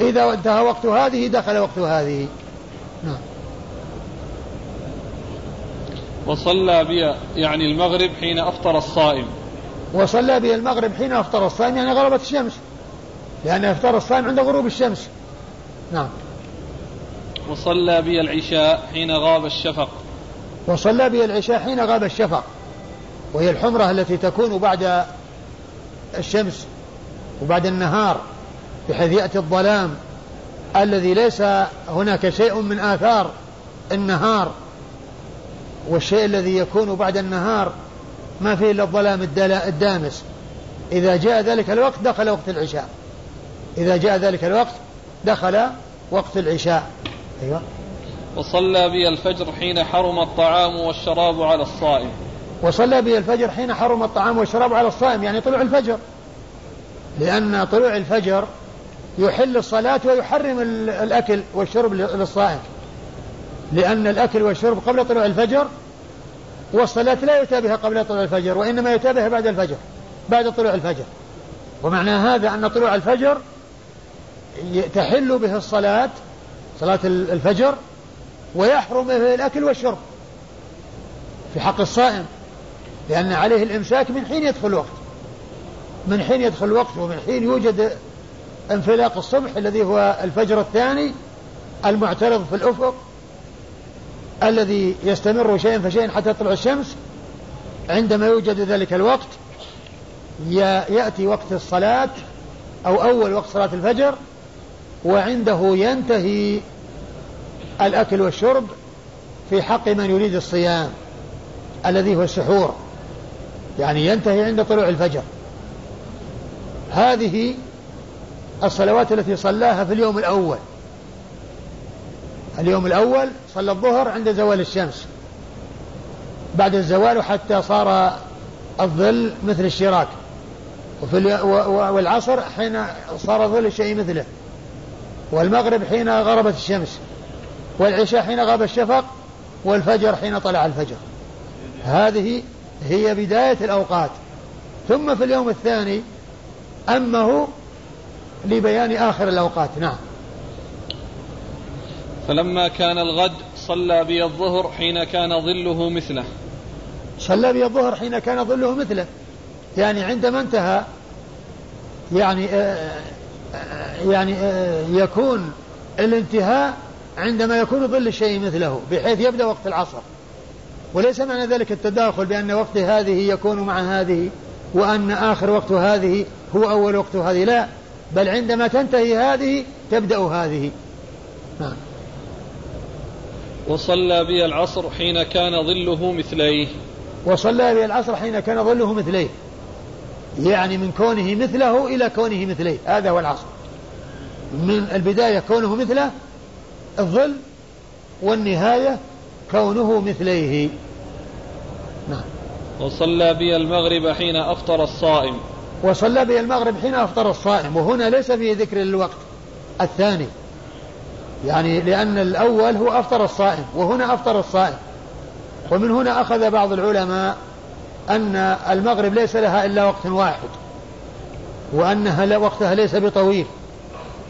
إذا انتهى وقت هذه دخل وقت هذه. نعم. وصلى بي يعني المغرب حين أفطر الصائم. وصلى بي المغرب حين أفطر الصائم يعني غربت الشمس. لأن أفطر الصائم عند غروب الشمس. نعم. وصلى بي العشاء حين غاب الشفق. وصلى بي العشاء حين غاب الشفق. وهي الحمرة التي تكون بعد الشمس وبعد النهار بحيث يأتي الظلام الذي ليس هناك شيء من آثار النهار والشيء الذي يكون بعد النهار ما فيه إلا الظلام الدامس. إذا جاء ذلك الوقت دخل وقت العشاء. إذا جاء ذلك الوقت دخل وقت العشاء. أيوة. وصلى بي الفجر حين حرم الطعام والشراب على الصائم. وصلى بي الفجر حين حرم الطعام والشراب على الصائم يعني طلوع الفجر. لأن طلوع الفجر يحل الصلاة ويحرم الأكل والشرب للصائم. لأن الأكل والشرب قبل طلوع الفجر والصلاة لا يتابعها قبل طلوع الفجر وإنما يتابعها بعد الفجر بعد طلوع الفجر. ومعنى هذا أن طلوع الفجر تحل به الصلاة صلاة الفجر ويحرم الأكل والشرب. في حق الصائم. لأن عليه الإمساك من حين يدخل الوقت. من حين يدخل الوقت ومن حين يوجد انفلاق الصبح الذي هو الفجر الثاني المعترض في الأفق الذي يستمر شيئا فشيئا حتى تطلع الشمس. عندما يوجد ذلك الوقت يأتي وقت الصلاة أو أول وقت صلاة الفجر وعنده ينتهي الأكل والشرب في حق من يريد الصيام الذي هو السحور يعني ينتهي عند طلوع الفجر. هذه الصلوات التي صلاها في اليوم الأول. اليوم الأول صلى الظهر عند زوال الشمس. بعد الزوال حتى صار الظل مثل الشراك. وفي والعصر حين صار ظل الشيء مثله. والمغرب حين غربت الشمس. والعشاء حين غاب الشفق والفجر حين طلع الفجر. هذه هي بداية الأوقات. ثم في اليوم الثاني أمه لبيان آخر الأوقات. نعم. فلما كان الغد وصلى بي الظهر حين كان ظله مثله. صلى بي الظهر حين كان ظله مثله. يعني عندما انتهى يعني آه، آه، يعني آه، يكون الانتهاء عندما يكون ظل الشيء مثله بحيث يبدأ وقت العصر. وليس معنى ذلك التداخل بأن وقت هذه يكون مع هذه وأن آخر وقت هذه هو أول وقت هذه. لا بل عندما تنتهي هذه تبدأ هذه. نعم. وصلى بي العصر حين كان ظله مثليه. وصلى بي العصر حين كان ظله مثليه. يعني من كونه مثله إلى كونه مثليه. هذا هو العصر. من البداية كونه مثله الظل والنهاية كونه مثليه. نعم. وصلى بي المغرب حين أفطر الصائم. وصلى بي المغرب حين أفطر الصائم. وهنا ليس فيه ذكر الوقت الثاني. يعني لأن الأول هو أفطر الصائم وهنا أفطر الصائم. ومن هنا أخذ بعض العلماء أن المغرب ليس لها إلا وقت واحد وأنها وقتها ليس بطويل.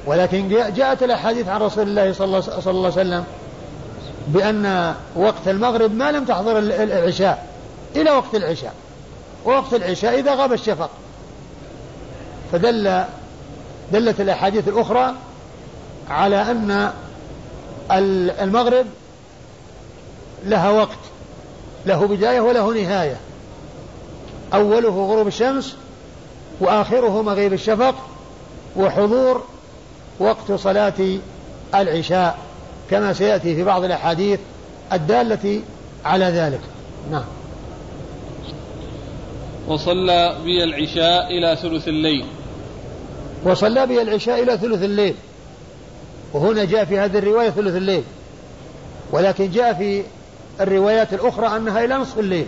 ولكن جاءت الأحاديث عن رسول الله صلى الله, عليه وسلم بأن وقت المغرب ما لم تحضر العشاء إلى وقت العشاء. ووقت العشاء إذا غاب الشفق. فدل دلت الأحاديث الأخرى على أن المغرب لها وقت له بداية وله نهاية. أوله غروب الشمس وآخره مغيب الشفق وحضور وقت صلاة العشاء كما سيأتي في بعض الأحاديث الدالة على ذلك. نعم. وصلى بي العشاء إلى ثلث الليل. وصلى بي العشاء إلى ثلث الليل. وهنا جاء في هذه الرواية ثلث الليل. ولكن جاء في الروايات الأخرى أنها إلى نصف الليل.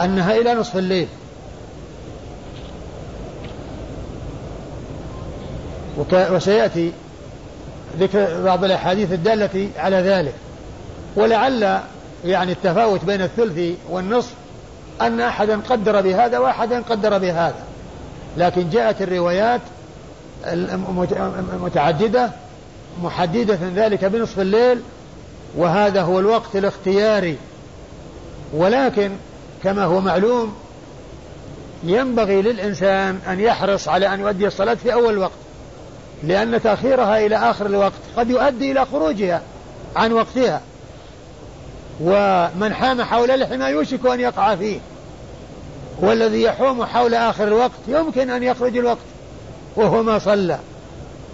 أنها إلى نصف الليل. وسيأتي ذكر بعض الأحاديث الدالة على ذلك. ولعل يعني التفاوت بين الثلث والنصف أن أحدا قدر بهذا وأحدا قدر بهذا. لكن جاءت الروايات متعددة محددة ذلك بنصف الليل وهذا هو الوقت الاختياري. ولكن كما هو معلوم ينبغي للإنسان أن يحرص على أن يؤدي الصلاة في أول الوقت لأن تأخيرها إلى آخر الوقت قد يؤدي إلى خروجها عن وقتها. ومن حام حول الحمى يوشك أن يقع فيه. والذي يحوم حول آخر الوقت يمكن أن يخرج الوقت وهو ما صلى.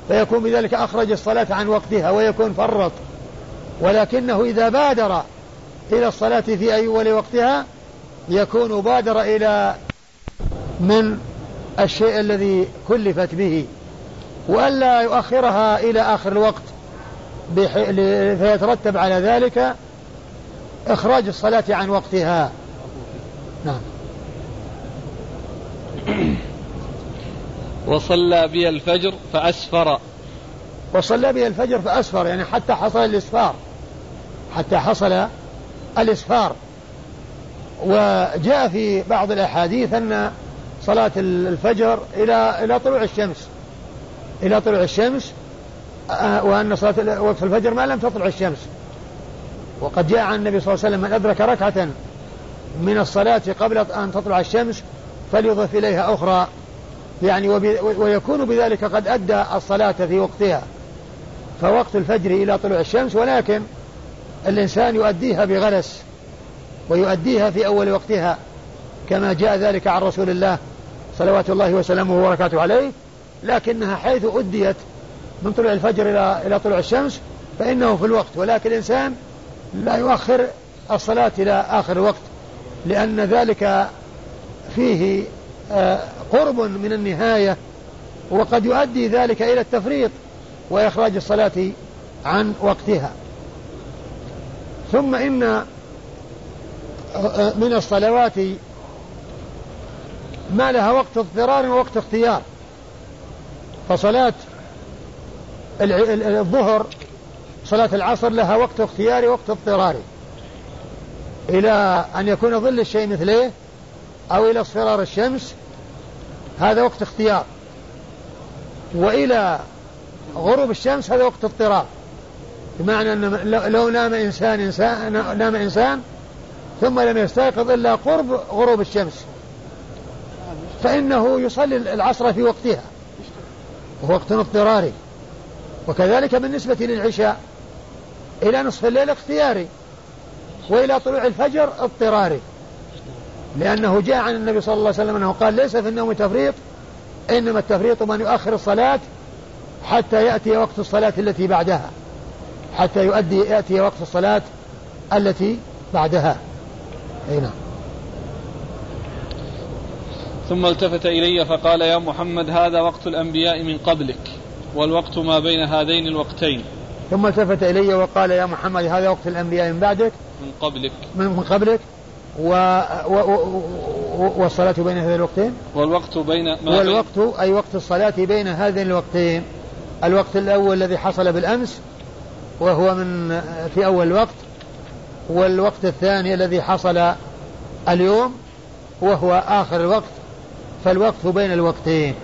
فيكون بذلك أخرج الصلاة عن وقتها ويكون فرط. ولكنه إذا بادر إلى الصلاة في أول وقتها يكون بادر إلى من الشيء الذي كلفت به. وألا يؤخرها إلى آخر الوقت فيترتب على ذلك إخراج الصلاة عن وقتها. نعم. وصلى بي الفجر فأسفر. وصلى بي الفجر فأسفر يعني حتى حصل الإسفار. حتى حصل الإسفار. وجاء في بعض الأحاديث أن صلاة الفجر إلى إلى طلوع الشمس. إلى طلوع الشمس آه، وأن صلاة وقت الفجر ما لم تطلع الشمس. وقد جاء عن النبي صلى الله عليه وسلم من أدرك ركعة من الصلاة قبل أن تطلع الشمس فليضف إليها أخرى. يعني ويكون بذلك قد أدى الصلاة في وقتها. فوقت الفجر إلى طلوع الشمس ولكن الإنسان يؤديها بغلس ويؤديها في أول وقتها كما جاء ذلك عن رسول الله صلوات الله وسلامه وبركاته عليه. لكنها حيث أديت من طلوع الفجر إلى إلى طلوع الشمس فإنه في الوقت. ولكن الإنسان لا يؤخر الصلاة إلى آخر الوقت لأن ذلك فيه آه، قرب من النهاية وقد يؤدي ذلك إلى التفريط وإخراج الصلاة عن وقتها. ثم إن آه، آه، من الصلوات ما لها وقت اضطرار ووقت اختيار. فصلاة الظهر صلاة العصر لها وقت اختياري وقت اضطراري. إلى أن يكون ظل الشيء مثليه أو إلى اصفرار الشمس هذا وقت اختيار. وإلى غروب الشمس هذا وقت اضطرار. بمعنى أن لو نام إنسان إنسان نام إنسان ثم لم يستيقظ إلا قرب غروب الشمس. فإنه يصلي العصر في وقتها. وقت اضطراري. وكذلك بالنسبة للعشاء إلى نصف الليل اختياري وإلى طلوع الفجر اضطراري. لأنه جاء عن النبي صلى الله عليه وسلم أنه قال ليس في النوم تفريط إنما التفريط من يؤخر الصلاة حتى يأتي وقت الصلاة التي بعدها حتى يؤدي يأتي وقت الصلاة التي بعدها. أي نعم. ثم التفت إلي فقال يا محمد هذا وقت الأنبياء من قبلك والوقت ما بين هذين الوقتين. ثم التفت إلي وقال يا محمد هذا وقت الأنبياء من بعدك؟ من قبلك. من قبلك؟ و... و... و... والصلاة بين هذين الوقتين؟ والوقت بين ما والوقت بين أي وقت الصلاة بين هذين الوقتين. الوقت الأول الذي حصل بالأمس وهو من في أول الوقت والوقت الثاني الذي حصل اليوم وهو آخر الوقت. فالوقت بين الوقتين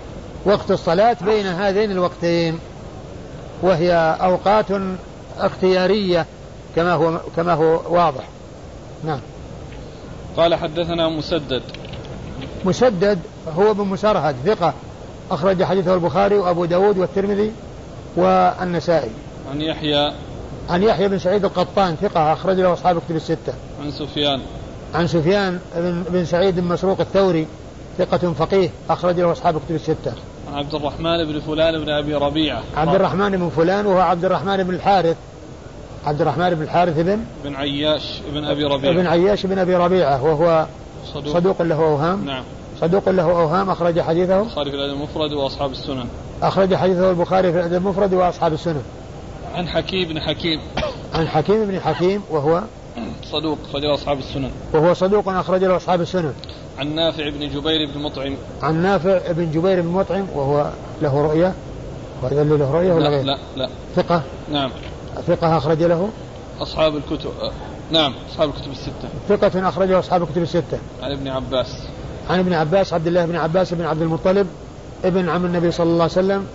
وقت الصلاة بين هذين الوقتين وهي أوقات اختيارية كما هو كما هو واضح. نعم. قال حدثنا مسدد. مسدد هو بن مسرهد ثقة أخرج حديثه البخاري وأبو داود والترمذي والنسائي. عن يحيى. عن يحيى بن سعيد القطان ثقة أخرج له أصحاب كتب الستة. عن سفيان. عن سفيان بن, بن سعيد بن مسروق الثوري ثقة فقيه أخرج له أصحاب كتب الستة. عن عبد الرحمن بن فلان بن أبي ربيعة. عبد الرحمن بن فلان وهو عبد الرحمن بن الحارث. عبد الرحمن بن الحارث بن؟ بن عياش بن أبي ربيعة. بن عياش بن أبي ربيعة وهو صدوق, صدوق له أوهام. نعم. صدوق له أوهام أخرج حديثه. البخاري في الأدب المفرد وأصحاب السنن. أخرج حديثه البخاري في الأدب المفرد وأصحاب السنن. عن حكيم بن حكيم. عن حكيم بن حكيم وهو صدوق أخرج له أصحاب السنن. وهو صدوق أخرج له أصحاب السنن. عن نافع بن جبير بن مطعم. عن نافع بن جبير بن مطعم وهو له رؤية؟ اللي له رؤية ولا لا غير؟ لا لا. ثقة؟ نعم. ثقة أخرج له؟ أصحاب الكتب نعم أصحاب الكتب الستة. ثقة أخرجه أصحاب الكتب الستة. عن ابن عباس. عن ابن عباس عبد الله بن عباس بن عبد المطلب ابن عم النبي صلى الله عليه وسلم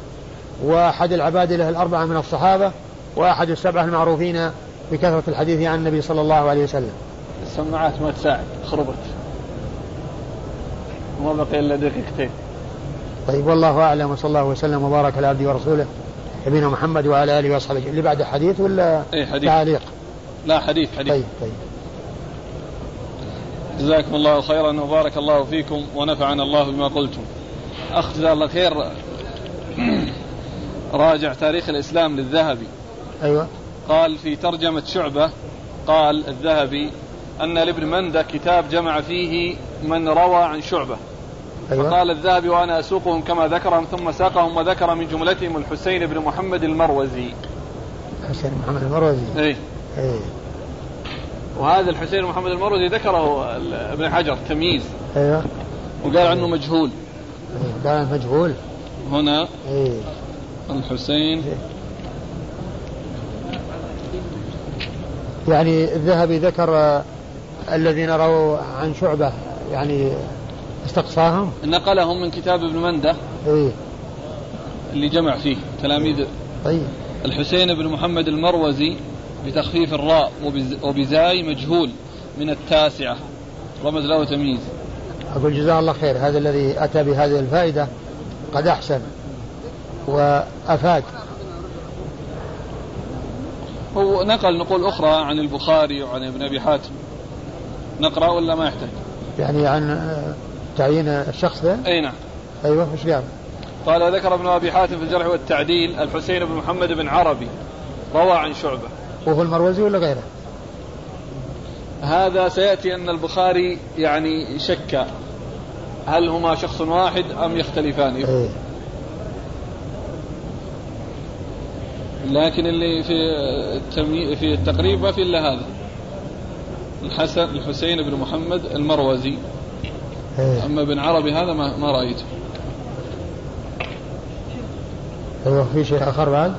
وأحد العباد له الأربعة من الصحابة وأحد السبعة المعروفين بكثرة الحديث عن النبي صلى الله عليه وسلم. السماعات ما تساعد خربت. ما بقي إلا دقيقتين طيب والله أعلم وصلى الله وسلم وبارك على عبده ورسوله نبينا محمد وعلى آله وأصحابه. اللي بعد حديث ولا إيه حديث. تعليق؟ لا حديث حديث. طيب طيب. جزاكم الله خيرا وبارك الله فيكم ونفعنا الله بما قلتم. أخ جزاه الله خير. [clears throat] راجع تاريخ الإسلام للذهبي. أيوة. قال في ترجمة شعبة قال الذهبي أن لابن مندة كتاب جمع فيه من روى عن شعبة. أيوة. فقال الذهبي وأنا أسوقهم كما ذكرهم ثم ساقهم وذكر من جملتهم الحسين بن محمد المروزي. حسين محمد المروزي. إيه. أي وهذا الحسين بن محمد المروزي ذكره ابن حجر تمييز. أيوة. وقال عنه مجهول. أي. قال مجهول. هنا أي الحسين. يعني الذهبي ذكر الذين رووا عن شعبة يعني استقصاهم؟ نقلهم من كتاب ابن مندة اي اللي جمع فيه تلاميذ طيب. الحسين بن محمد المروزي بتخفيف الراء وبز- وبزاي مجهول من التاسعة. رمز له تمييز. أقول جزاه الله خير هذا الذي أتى بهذه الفائدة قد أحسن وأفاد. هو نقل نقول أخرى عن البخاري وعن ابن أبي حاتم. نقرأ ولا ما يحتاج؟ يعني عن تعيين الشخص ذا أي نعم. أيوه وش قال؟ قال وذكر ابن أبي حاتم في الجرح والتعديل الحسين بن محمد بن عربي روى عن شعبة. وهو المروزي ولا غيره؟ هذا سيأتي أن البخاري يعني شك هل هما شخص واحد أم يختلفان. إيه. لكن اللي في التمي... في التقريب ما في إلا هذا. الحسن الحسين بن محمد المروزي. إيه. أما ابن عربي هذا ما, ما رأيته أيوه في شيء آخر بعد؟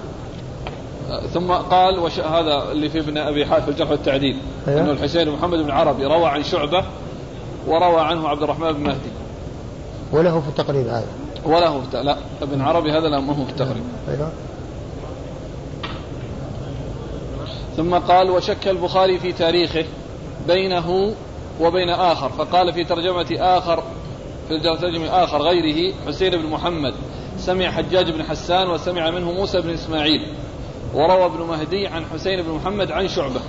ثم قال وش هذا اللي في ابن أبي حاتم الجرح والتعديل أيوه. أنه الحسين محمد بن عربي روى عن شعبة وروى عنه عبد الرحمن بن مهدي. وله في التقريب هذا. وله في لا ابن عربي هذا لا ما هو في التقريب. أيوه. ثم قال وشك البخاري في تاريخه بينه وبين آخر فقال في ترجمة آخر في ترجمة آخر غيره حسين بن محمد سمع حجاج بن حسان وسمع منه موسى بن إسماعيل وروى ابن مهدي عن حسين بن محمد عن شعبة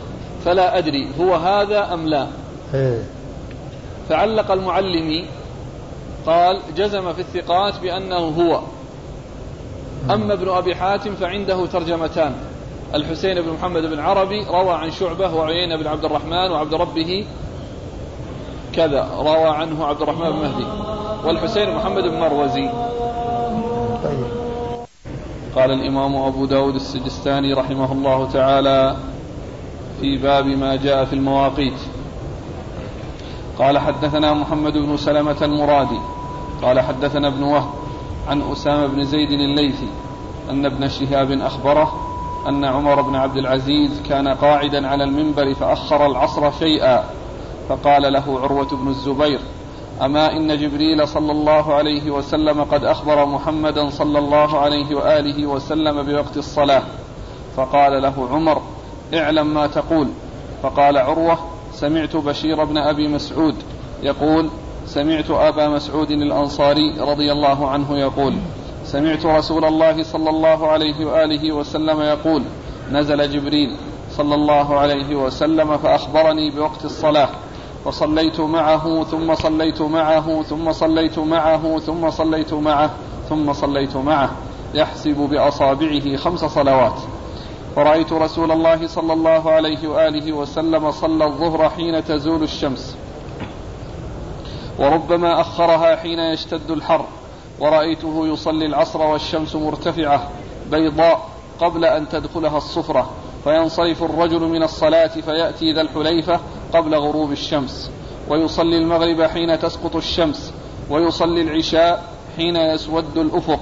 فلا أدري هو هذا أم لا إيه. فعلق المعلمي قال جزم في الثقات بأنه هو أما ابن أبي حاتم فعنده ترجمتان الحسين بن محمد بن عربي روى عن شعبة وعيينة بن عبد الرحمن وعبد ربه كذا. روى عنه عبد الرحمن بن مهدي والحسين محمد بن مروزي. قال الإمام أبو داود السجستاني رحمه الله تعالى في باب ما جاء في المواقيت. قال حدثنا محمد بن سلمة المرادي. قال حدثنا ابن وهب عن أسامة بن زيد الليثي أن ابن شهاب أخبره أن عمر بن عبد العزيز كان قاعدا على المنبر فأخر العصر شيئا. فقال له عروة بن الزبير أما إن جبريل صلى الله عليه وسلم قد أخبر محمدا صلى الله عليه وآله وسلم بوقت الصلاة؟ فقال له عمر اعلم ما تقول. فقال عروة سمعت بشير بن أبي مسعود يقول سمعت أبا مسعود الأنصاري رضي الله عنه يقول سمعت رسول الله صلى الله عليه وآله وسلم يقول نزل جبريل صلى الله عليه وسلم فأخبرني بوقت الصلاة. وصليت معه ثم صليت معه ثم صليت معه ثم صليت معه ثم صليت معه. يحسب بأصابعه خمس صلوات. ورأيت رسول الله صلى الله عليه وآله وسلم صلى الظهر حين تزول الشمس. وربما أخرها حين يشتد الحر. ورأيته يصلي العصر والشمس مرتفعة بيضاء قبل أن تدخلها الصفرة. فينصرف الرجل من الصلاة فيأتي ذا الحليفة قبل غروب الشمس. ويصلي المغرب حين تسقط الشمس. ويصلي العشاء حين يسود الأفق.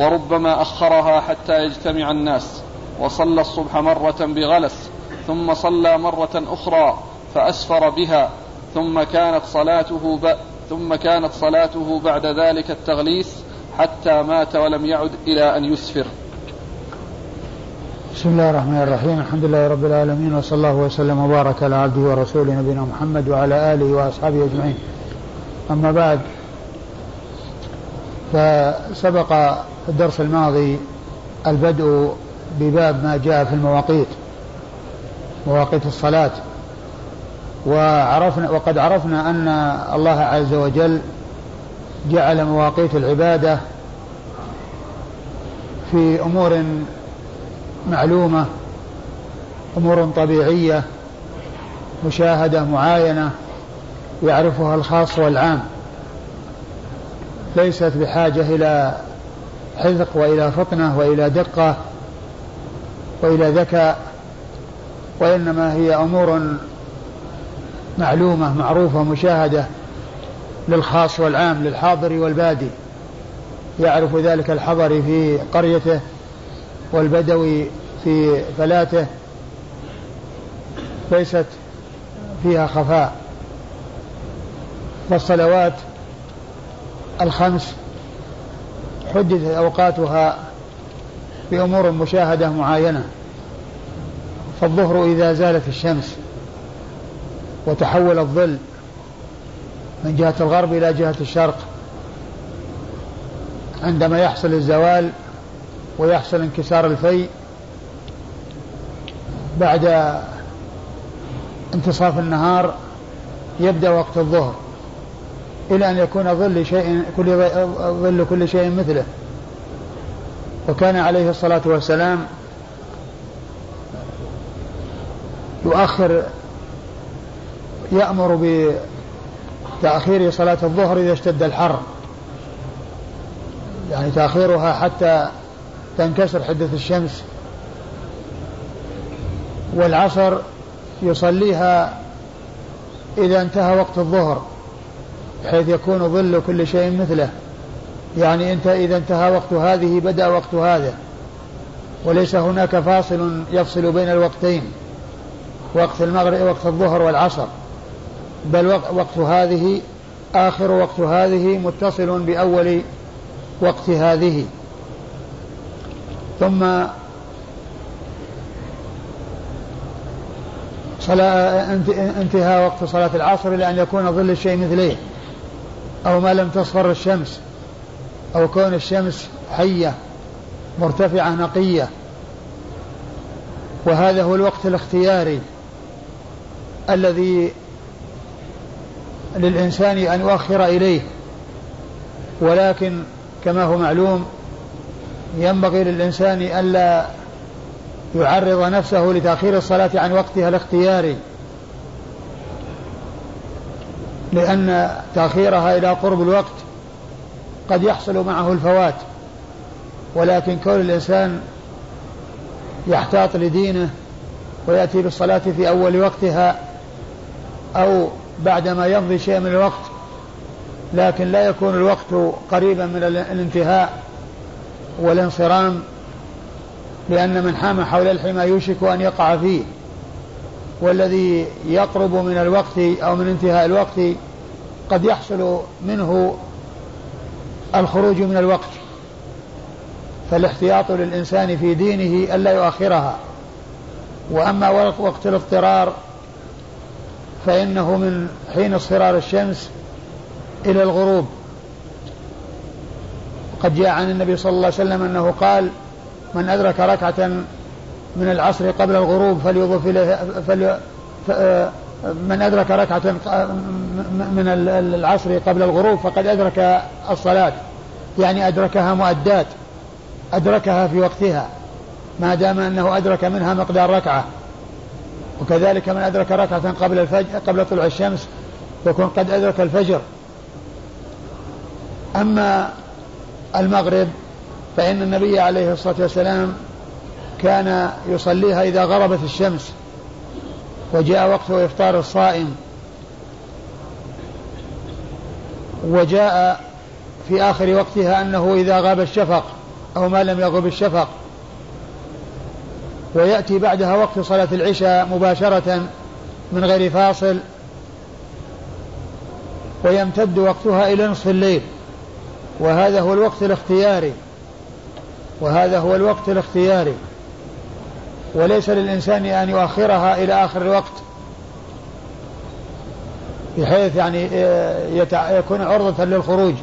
وربما أخرها حتى يجتمع الناس. وصلى الصبح مرة بغلس. ثم صلى مرة أخرى فأسفر بها. ثم كانت صلاته ب... ثم كانت صلاته بعد ذلك التغليس حتى مات ولم يعد إلى أن يسفر. بسم الله الرحمن الرحيم. الحمد لله رب العالمين وصلى الله وسلم وبارك على عبده ورسوله نبينا محمد وعلى آله وأصحابه أجمعين. أما بعد فسبق الدرس الماضي البدء بباب ما جاء في المواقيت مواقيت الصلاة. وعرفنا وقد عرفنا أن الله عز وجل جعل مواقيت العبادة في أمور معلومة أمور طبيعية مشاهدة معاينة يعرفها الخاص والعام. ليست بحاجة إلى حذق وإلى فطنة وإلى دقة وإلى ذكاء وإنما هي أمور معلومة معروفة مشاهدة للخاص والعام للحاضر والبادي. يعرف ذلك الحضري في قريته والبدوي في فلاته ليست فيها خفاء. فالصلوات الخمس حددت أوقاتها بأمور مشاهدة معاينة فالظهر إذا زالت الشمس وتحول الظل من جهة الغرب إلى جهة الشرق عندما يحصل الزوال ويحصل انكسار الفيء بعد انتصاف النهار يبدأ وقت الظهر إلى أن يكون ظل شيء كل ظل كل شيء مثله. وكان عليه الصلاة والسلام يؤخر يأمر بتأخير صلاة الظهر إذا اشتد الحر. يعني تأخيرها حتى تنكسر حدة الشمس والعصر يصليها إذا انتهى وقت الظهر بحيث يكون ظل كل شيء مثله. يعني أنت إذا انتهى وقت هذه بدأ وقت هذا. وليس هناك فاصل يفصل بين الوقتين وقت المغرب وقت الظهر والعصر. بل وقت هذه آخر وقت هذه متصل بأول وقت هذه. ثم صلاة انتهاء وقت صلاة العصر إلى أن يكون ظل الشيء مثليه. أو ما لم تصفر الشمس. أو كون الشمس حية مرتفعة نقية. وهذا هو الوقت الاختياري الذي للإنسان أن يؤخر إليه. ولكن كما هو معلوم ينبغي للإنسان ألا يعرض نفسه لتأخير الصلاة عن وقتها الاختياري لأن تأخيرها إلى قرب الوقت قد يحصل معه الفوات ولكن كون الإنسان يحتاط لدينه ويأتي بالصلاة في أول وقتها أو بعدما يمضي شيء من الوقت لكن لا يكون الوقت قريبا من الانتهاء. والانصرام لأن من حام حول الحمى يوشك أن يقع فيه. والذي يقرب من الوقت أو من انتهاء الوقت قد يحصل منه الخروج من الوقت. فالاحتياط للإنسان في دينه ألا يؤخرها. وأما وقت الاضطرار فإنه من حين اصفرار الشمس إلى الغروب. قد جاء عن النبي صلى الله عليه وسلم أنه قال من أدرك ركعة من العصر قبل الغروب فليضف إليه فلي من أدرك ركعة من العصر قبل الغروب فقد أدرك الصلاة. يعني أدركها مؤدات أدركها في وقتها ما دام أنه أدرك منها مقدار ركعة. وكذلك من أدرك ركعة قبل الفجر قبل طلوع الشمس يكون قد أدرك الفجر. أما المغرب فإن النبي عليه الصلاة والسلام كان يصليها إذا غربت الشمس وجاء وقت إفطار الصائم. وجاء في آخر وقتها أنه إذا غاب الشفق أو ما لم يغب الشفق. ويأتي بعدها وقت صلاة العشاء مباشرة من غير فاصل. ويمتد وقتها إلى نصف الليل. وهذا هو الوقت الاختياري. وهذا هو الوقت الاختياري. وليس للإنسان أن يؤخرها إلى آخر الوقت. بحيث يعني آه، يكون عرضة للخروج.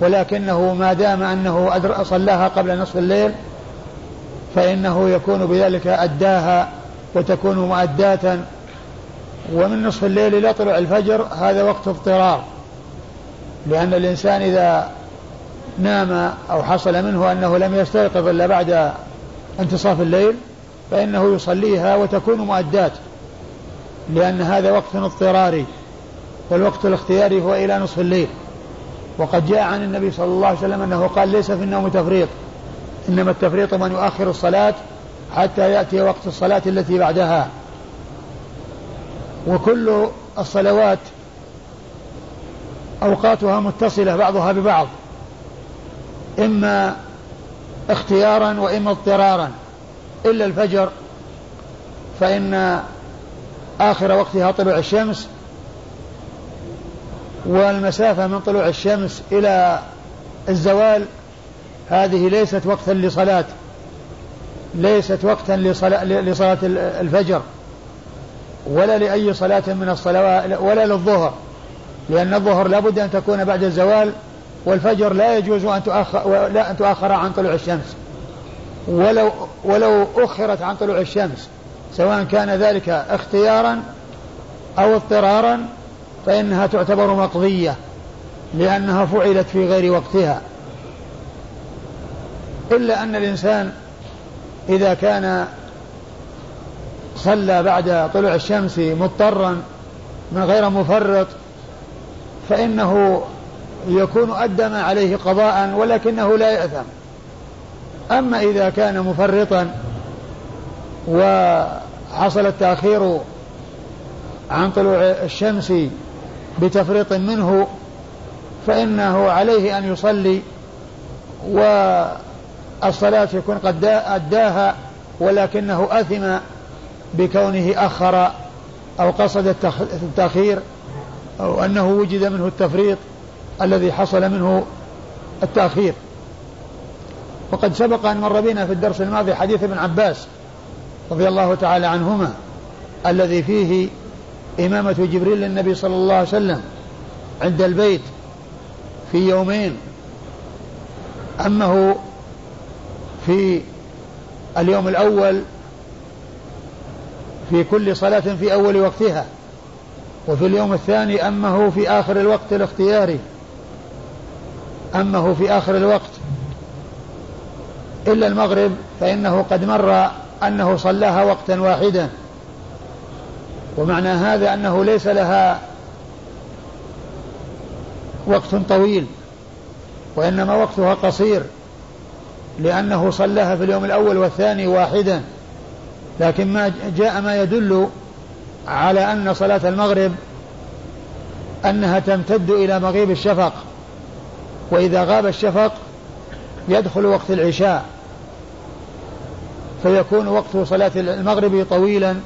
ولكنه ما دام أنه صلاها قبل نصف الليل فإنه يكون بذلك أداها وتكون مؤداة. ومن نصف الليل إلى طلوع الفجر هذا وقت اضطرار. لأن الإنسان إذا نام أو حصل منه أنه لم يستيقظ إلا بعد انتصاف الليل فإنه يصليها وتكون مؤدات لأن هذا وقت اضطراري والوقت الاختياري هو إلى نصف الليل. وقد جاء عن النبي صلى الله عليه وسلم أنه قال ليس في النوم تفريط إنما التفريط من يؤخر الصلاة حتى يأتي وقت الصلاة التي بعدها. وكل الصلوات أوقاتها متصلة بعضها ببعض إما اختيارا وإما اضطرارا. إلا الفجر فإن آخر وقتها طلوع الشمس والمسافة من طلوع الشمس إلى الزوال هذه ليست وقتا لصلاة ليست وقتا لصلاة, لصلاة الفجر ولا لأي صلاة من الصلوات ولا للظهر لأن الظهر لابد أن تكون بعد الزوال والفجر لا يجوز أن تؤخر لا أن تؤخر عن طلوع الشمس. ولو ولو أخرت عن طلوع الشمس سواء كان ذلك اختيارا أو اضطرارا فإنها تعتبر مقضية لأنها فعلت في غير وقتها. إلا أن الإنسان إذا كان صلى بعد طلوع الشمس مضطرا من غير مفرط فإنه يكون أدى ما عليه قضاء ولكنه لا يأثم. أما إذا كان مفرطا وحصل التأخير عن طلوع الشمس بتفريط منه فإنه عليه أن يصلي والصلاة يكون قد أداها ولكنه أثم بكونه أخر أو قصد التأخير أو أنه وجد منه التفريط. الذي حصل منه التأخير. وقد سبق أن مر بنا في الدرس الماضي حديث ابن عباس رضي الله تعالى عنهما الذي فيه إمامة جبريل للنبي صلى الله عليه وسلم عند البيت في يومين. أمه في اليوم الأول في كل صلاة في أول وقتها وفي اليوم الثاني أمه في آخر الوقت الاختياري. أمه في آخر الوقت. إلا المغرب فإنه قد مر أنه صلاها وقتا واحدا. ومعنى هذا أنه ليس لها وقت طويل وإنما وقتها قصير لأنه صلاها في اليوم الأول والثاني واحدا. لكن ما جاء ما يدل على أن صلاة المغرب أنها تمتد إلى مغيب الشفق. وإذا غاب الشفق يدخل وقت العشاء فيكون وقت صلاة المغرب طويلا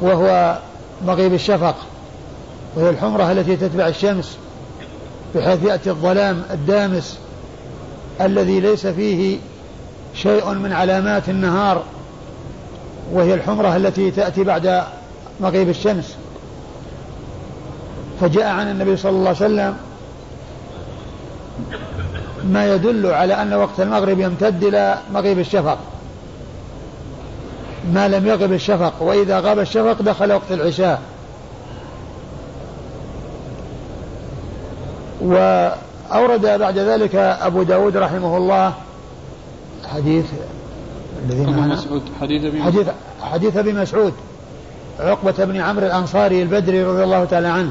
وهو مغيب الشفق وهي الحمرة التي تتبع الشمس بحيث يأتي الظلام الدامس الذي ليس فيه شيء من علامات النهار وهي الحمرة التي تأتي بعد مغيب الشمس. فجاء عن النبي صلى الله عليه وسلم ما يدل على أن وقت المغرب يمتد إلى مغيب الشفق. ما لم يغب الشفق وإذا غاب الشفق دخل وقت العشاء. وأورد بعد ذلك أبو داود رحمه الله حديث الذي مسعود حديث أبي حديث حديث أبي مسعود عقبة بن عمرو الأنصاري البدري رضي الله تعالى عنه.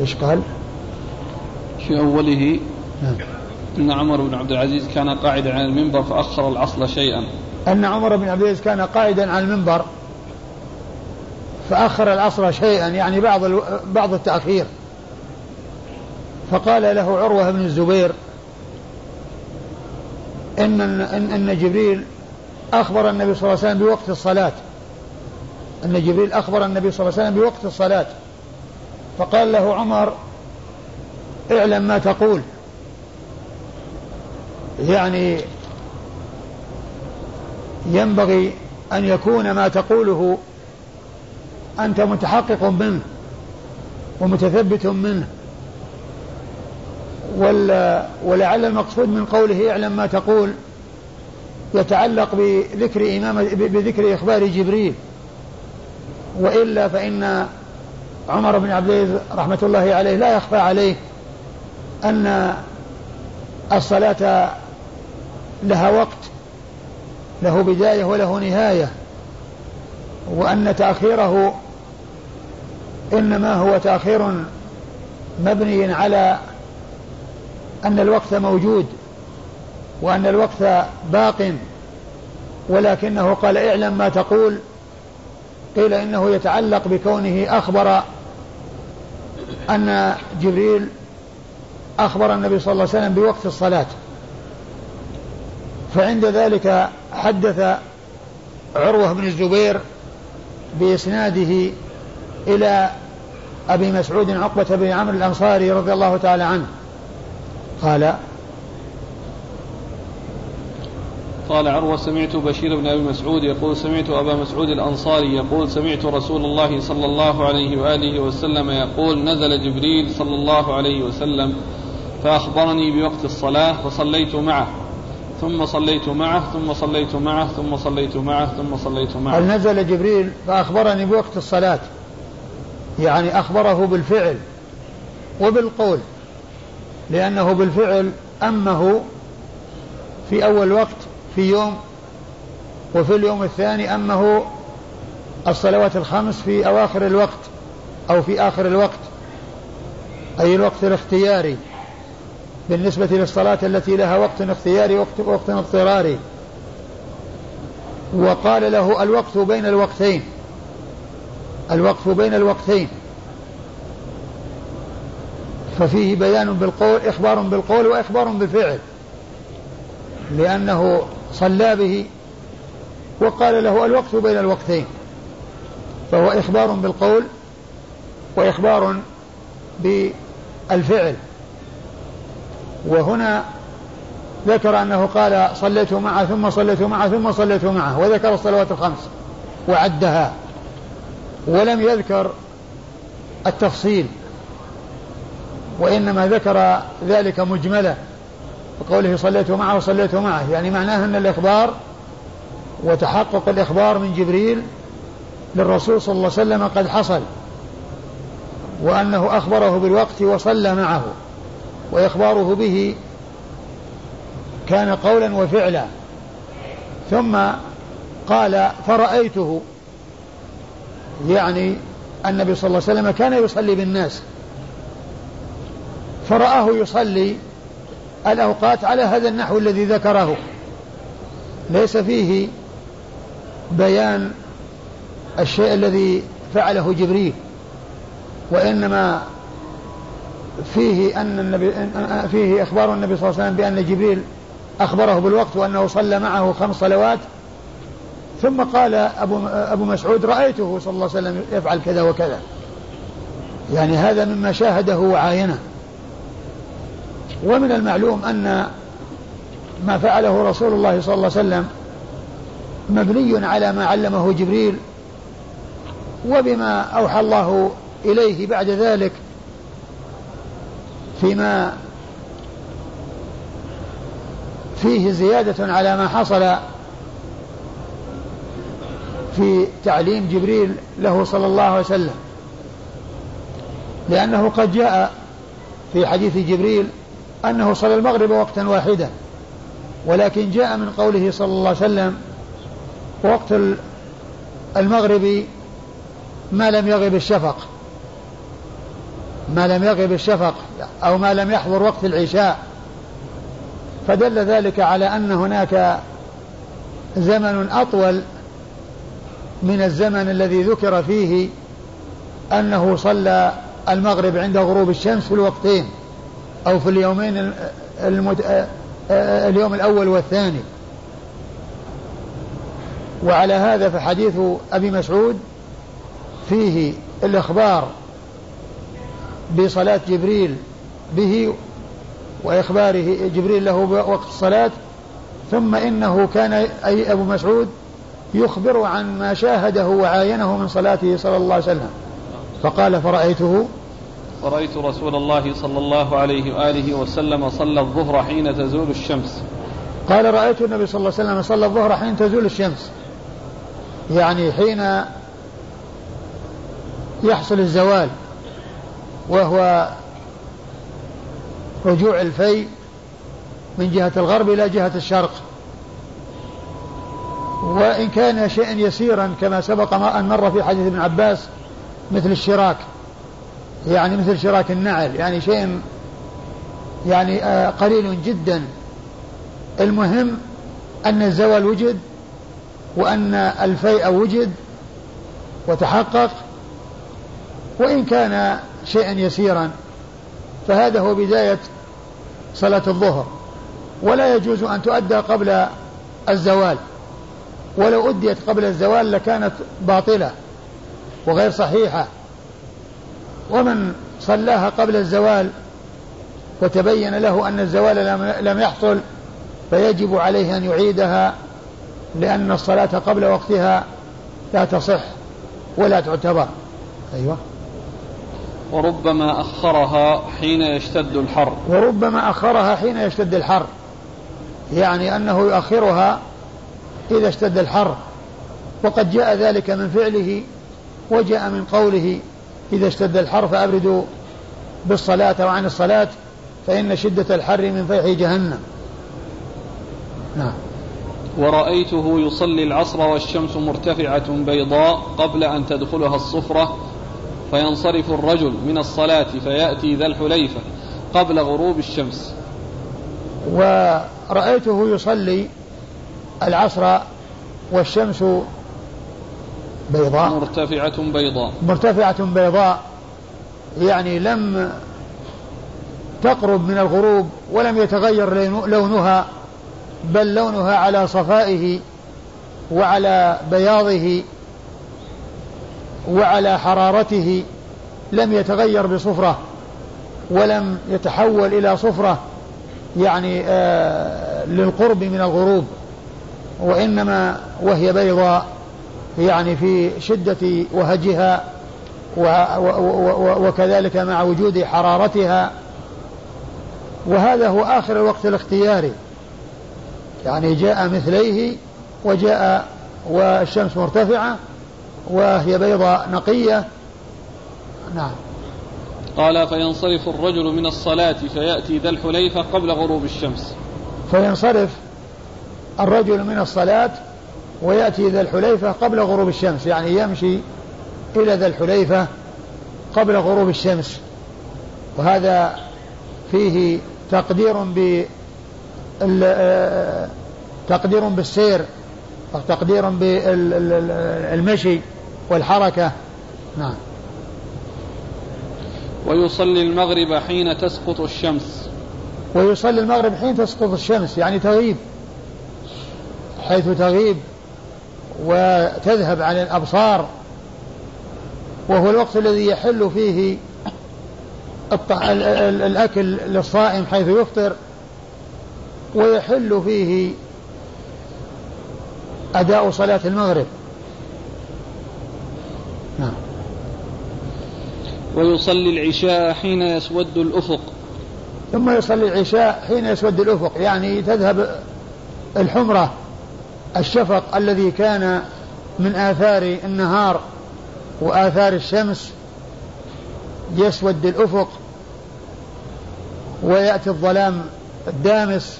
إيش قال؟ في أوله نعم. أن عمر بن عبد العزيز كان قاعدا على المنبر فأخر العصر شيئا أن عمر بن عبد العزيز كان قاعدا على المنبر فأخر العصر شيئا يعني بعض بعض التأخير فقال له عروة بن الزبير إن إن, إن جبريل أخبر النبي صلى الله عليه وسلم بوقت الصلاة أن جبريل أخبر النبي صلى الله عليه وسلم بوقت الصلاة فقال له عمر اعلم ما تقول. يعني ينبغي أن يكون ما تقوله أنت متحقق منه ومتثبت منه. ولعل المقصود من قوله اعلم ما تقول يتعلق بذكر إمامة بذكر إخبار جبريل. وإلا فإن عمر بن عبد العزيز رحمة الله عليه لا يخفى عليه أن الصلاة لها وقت له بداية وله نهاية وأن تأخيره إنما هو تأخير مبني على أن الوقت موجود وأن الوقت باق ولكنه قال اعلم ما تقول قيل إنه يتعلق بكونه أخبر أن جبريل أخبر النبي صلى الله عليه وسلم بوقت الصلاة. فعند ذلك حدث عروة بن الزبير بإسناده إلى أبي مسعود عقبة بن عمرو الأنصاري رضي الله تعالى عنه. قال قال عروة سمعت بشير بن أبي مسعود يقول سمعت أبا مسعود الأنصاري يقول سمعت رسول الله صلى الله عليه وآله وسلم يقول نزل جبريل صلى الله عليه وسلم فأخبرني بوقت الصلاة فصليت معه ثم صليت معه ثم صليت معه ثم صليت معه ثم صليت معه. هل نزل جبريل فأخبرني بوقت الصلاة؟ يعني أخبره بالفعل وبالقول لأنه بالفعل أمه في أول وقت في يوم وفي اليوم الثاني أمه الصلوات الخمس في أواخر الوقت أو في آخر الوقت أي الوقت الاختياري بالنسبة للصلاة التي لها وقت اختياري وقت, وقت اضطراري. وقال له الوقت بين الوقتين الوقت بين الوقتين. ففيه بيان بالقول إخبار بالقول وإخبار بالفعل لأنه صلى به وقال له الوقت بين الوقتين فهو إخبار بالقول وإخبار بالفعل. وهنا ذكر أنه قال صليت معه ثم صليت معه ثم صليت معه وذكر الصلوات الخمس وعدها ولم يذكر التفصيل وإنما ذكر ذلك مجملة وقوله صليت معه وصليت معه. يعني معناه أن الإخبار وتحقق الإخبار من جبريل للرسول صلى الله عليه وسلم قد حصل وأنه أخبره بالوقت وصلى معه وإخباره به كان قولا وفعلا. ثم قال فرأيته. يعني النبي صلى الله عليه وسلم كان يصلي بالناس. فرآه يصلي الأوقات على هذا النحو الذي ذكره. ليس فيه بيان الشيء الذي فعله جبريل وإنما فيه أن النبي فيه إخبار النبي صلى الله عليه وسلم بأن جبريل أخبره بالوقت وأنه صلى معه خمس صلوات ثم قال أبو, أبو مسعود رأيته صلى الله عليه وسلم يفعل كذا وكذا. يعني هذا مما شاهده وعاينه. ومن المعلوم أن ما فعله رسول الله صلى الله عليه وسلم مبني على ما علمه جبريل وبما أوحى الله إليه بعد ذلك فيما فيه زيادة على ما حصل في تعليم جبريل له صلى الله عليه وسلم. لأنه قد جاء في حديث جبريل أنه صلى المغرب وقتا واحدا ولكن جاء من قوله صلى الله عليه وسلم وقت المغرب ما لم يغب الشفق ما لم يغب الشفق أو ما لم يحضر وقت العشاء. فدل ذلك على أن هناك زمن أطول من الزمن الذي ذكر فيه أنه صلى المغرب عند غروب الشمس في الوقتين. أو في اليومين المت... اليوم الأول والثاني. وعلى هذا فحديث أبي مسعود فيه الإخبار بصلاة جبريل به وإخباره جبريل له وقت الصلاة ثم إنه كان أي أبو مسعود يخبر عن ما شاهده وعاينه من صلاته صلى الله عليه وسلم. فقال فرأيته؟ ورأيت رسول الله صلى الله عليه وآله وسلم صلى الظهر حين تزول الشمس. قال رأيت النبي صلى الله عليه وسلم صلى الظهر حين تزول الشمس. يعني حين يحصل الزوال وهو رجوع الفي من جهة الغرب إلى جهة الشرق. وإن كان شيئا يسيرا كما سبق أن مر في حديث ابن عباس مثل الشراك. يعني مثل شراك النعل يعني شيء يعني آه، قليل جدا. المهم أن الزوال وجد وأن الفيء وجد وتحقق وإن كان شيئا يسيرا. فهذا هو بداية صلاة الظهر. ولا يجوز أن تؤدى قبل الزوال. ولو أديت قبل الزوال لكانت باطلة وغير صحيحة. ومن صلاها قبل الزوال وتبين له أن الزوال لم يحصل فيجب عليه أن يعيدها لأن الصلاة قبل وقتها لا تصح ولا تعتبر. أيوة. وربما أخرها حين يشتد الحر. وربما أخرها حين يشتد الحر. يعني أنه يؤخرها إذا اشتد الحر. وقد جاء ذلك من فعله وجاء من قوله إذا اشتد الحر فأبردوا بالصلاة وعن الصلاة فإن شدة الحر من فيح جهنم. نعم. ورأيته يصلي العصر والشمس مرتفعة بيضاء قبل أن تدخلها الصفرة فينصرف الرجل من الصلاة فيأتي ذا الحليفة قبل غروب الشمس. ورأيته يصلي العصر والشمس بيضاء. مرتفعة بيضاء. مرتفعة بيضاء يعني لم تقرب من الغروب ولم يتغير لونها بل لونها على صفائه وعلى بياضه وعلى حرارته لم يتغير بصفرة ولم يتحول إلى صفرة يعني آه للقرب من الغروب وإنما وهي بيضاء. يعني في شدة وهجها وكذلك مع وجود حرارتها. وهذا هو آخر الوقت الاختياري. يعني جاء مثليه وجاء والشمس مرتفعة وهي بيضاء نقية. نعم. قال فينصرف الرجل من الصلاة فيأتي ذا الحليفة قبل غروب الشمس. فينصرف الرجل من الصلاة ويأتي ذا الحليفة قبل غروب الشمس يعني يمشي إلى ذا الحليفة قبل غروب الشمس. وهذا فيه تقدير ب تقدير بالسير تقدير بالمشي والحركة. نعم. ويصلي المغرب حين تسقط الشمس. ويصلي المغرب حين تسقط الشمس يعني تغيب حيث تغيب. وتذهب عن الأبصار وهو الوقت الذي يحل فيه الأكل للصائم حيث يفطر ويحل فيه أداء صلاة المغرب. نعم. ويصلي العشاء حين يسود الأفق. ثم يصلي العشاء حين يسود الأفق يعني تذهب الحمرة الشفق الذي كان من آثار النهار وآثار الشمس يسود الأفق ويأتي الظلام الدامس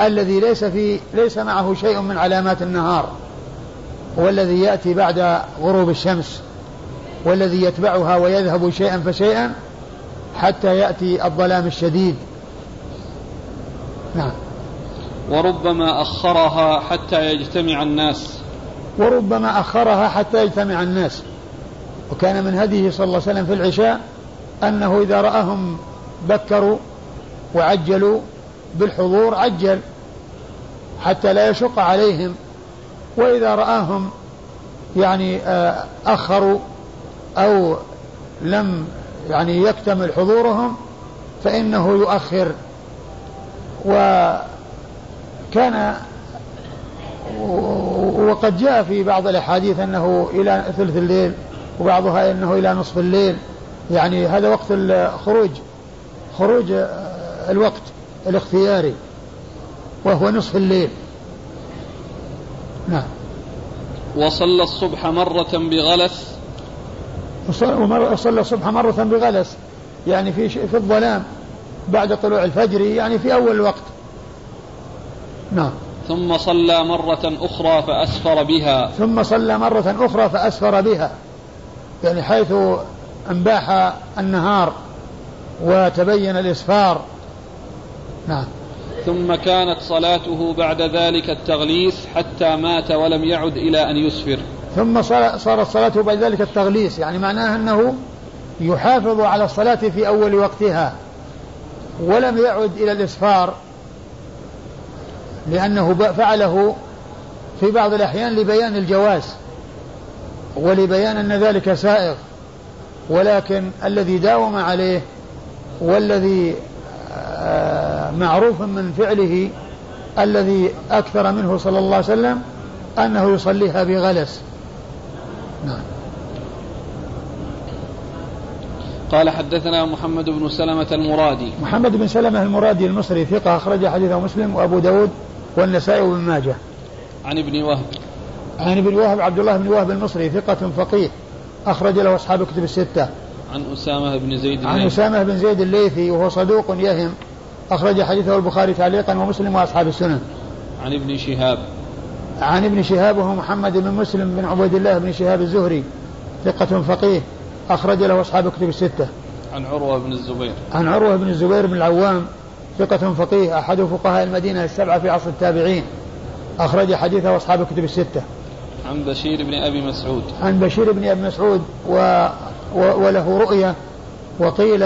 الذي ليس في ليس معه شيء من علامات النهار والذي يأتي بعد غروب الشمس والذي يتبعها ويذهب شيئا فشيئا حتى يأتي الظلام الشديد. نعم. وربما أخرها حتى يجتمع الناس. وربما أخرها حتى يجتمع الناس. وكان من هديه صلى الله عليه وسلم في العشاء أنه إذا رآهم بكروا وعجلوا بالحضور عجل حتى لا يشق عليهم. وإذا رآهم يعني آه، أخروا أو لم يعني يكتمل حضورهم فإنه يؤخر. وكان وقد جاء في بعض الأحاديث أنه إلى ثلث الليل وبعضها أنه إلى نصف الليل. يعني هذا وقت الخروج خروج الوقت الاختياري وهو نصف الليل. نعم. وصلى الصبح مرة بغلس. وصلى الصبح مرة بغلس. يعني في في الظلام بعد طلوع الفجر يعني في أول الوقت. نعم. ثم صلى مرة أخرى فأسفر بها. ثم صلى مرة أخرى فأسفر بها. يعني حيث أنباح النهار وتبين الإسفار. نعم. ثم كانت صلاته بعد ذلك التغليس حتى مات ولم يعد إلى أن يسفر. ثم صارت صلاته بعد ذلك التغليس. يعني معناه أنه يحافظ على الصلاة في أول وقتها. ولم يعد إلى الإسفار. لأنه فعله في بعض الأحيان لبيان الجواز ولبيان أن ذلك سائغ ولكن الذي داوم عليه والذي آه، معروف من فعله الذي أكثر منه صلى الله عليه وسلم أنه يصليها بغلس. نعم. قال حدثنا محمد بن سلمة المرادي. محمد بن سلمة المرادي المصري ثقة أخرج حديثه مسلم وأبو داود والنسائي وابن ماجه. عن ابن وهب. عن ابن وهب عبد الله بن وهب المصري ثقة فقيه أخرج له أصحاب كتب الستة. عن أسامة بن زيد الليثي. عن أسامة بن زيد الليثي وهو صدوق يهم أخرج حديثه البخاري تعليقا ومسلم وأصحاب السنن. عن ابن شهاب. عن ابن شهاب وهو محمد بن مسلم بن عبيد الله بن شهاب الزهري ثقة فقيه أخرج له أصحاب كتب الستة. عن عروة بن الزبير. عن عروة بن الزبير بن العوام ثقة فقيه أحد فقهاء المدينة السبعة في عصر التابعين. أخرج حديثه أصحاب كتب الستة. عن بشير بن أبي مسعود. عن بشير بن أبي مسعود و... و... وله رؤية وقيل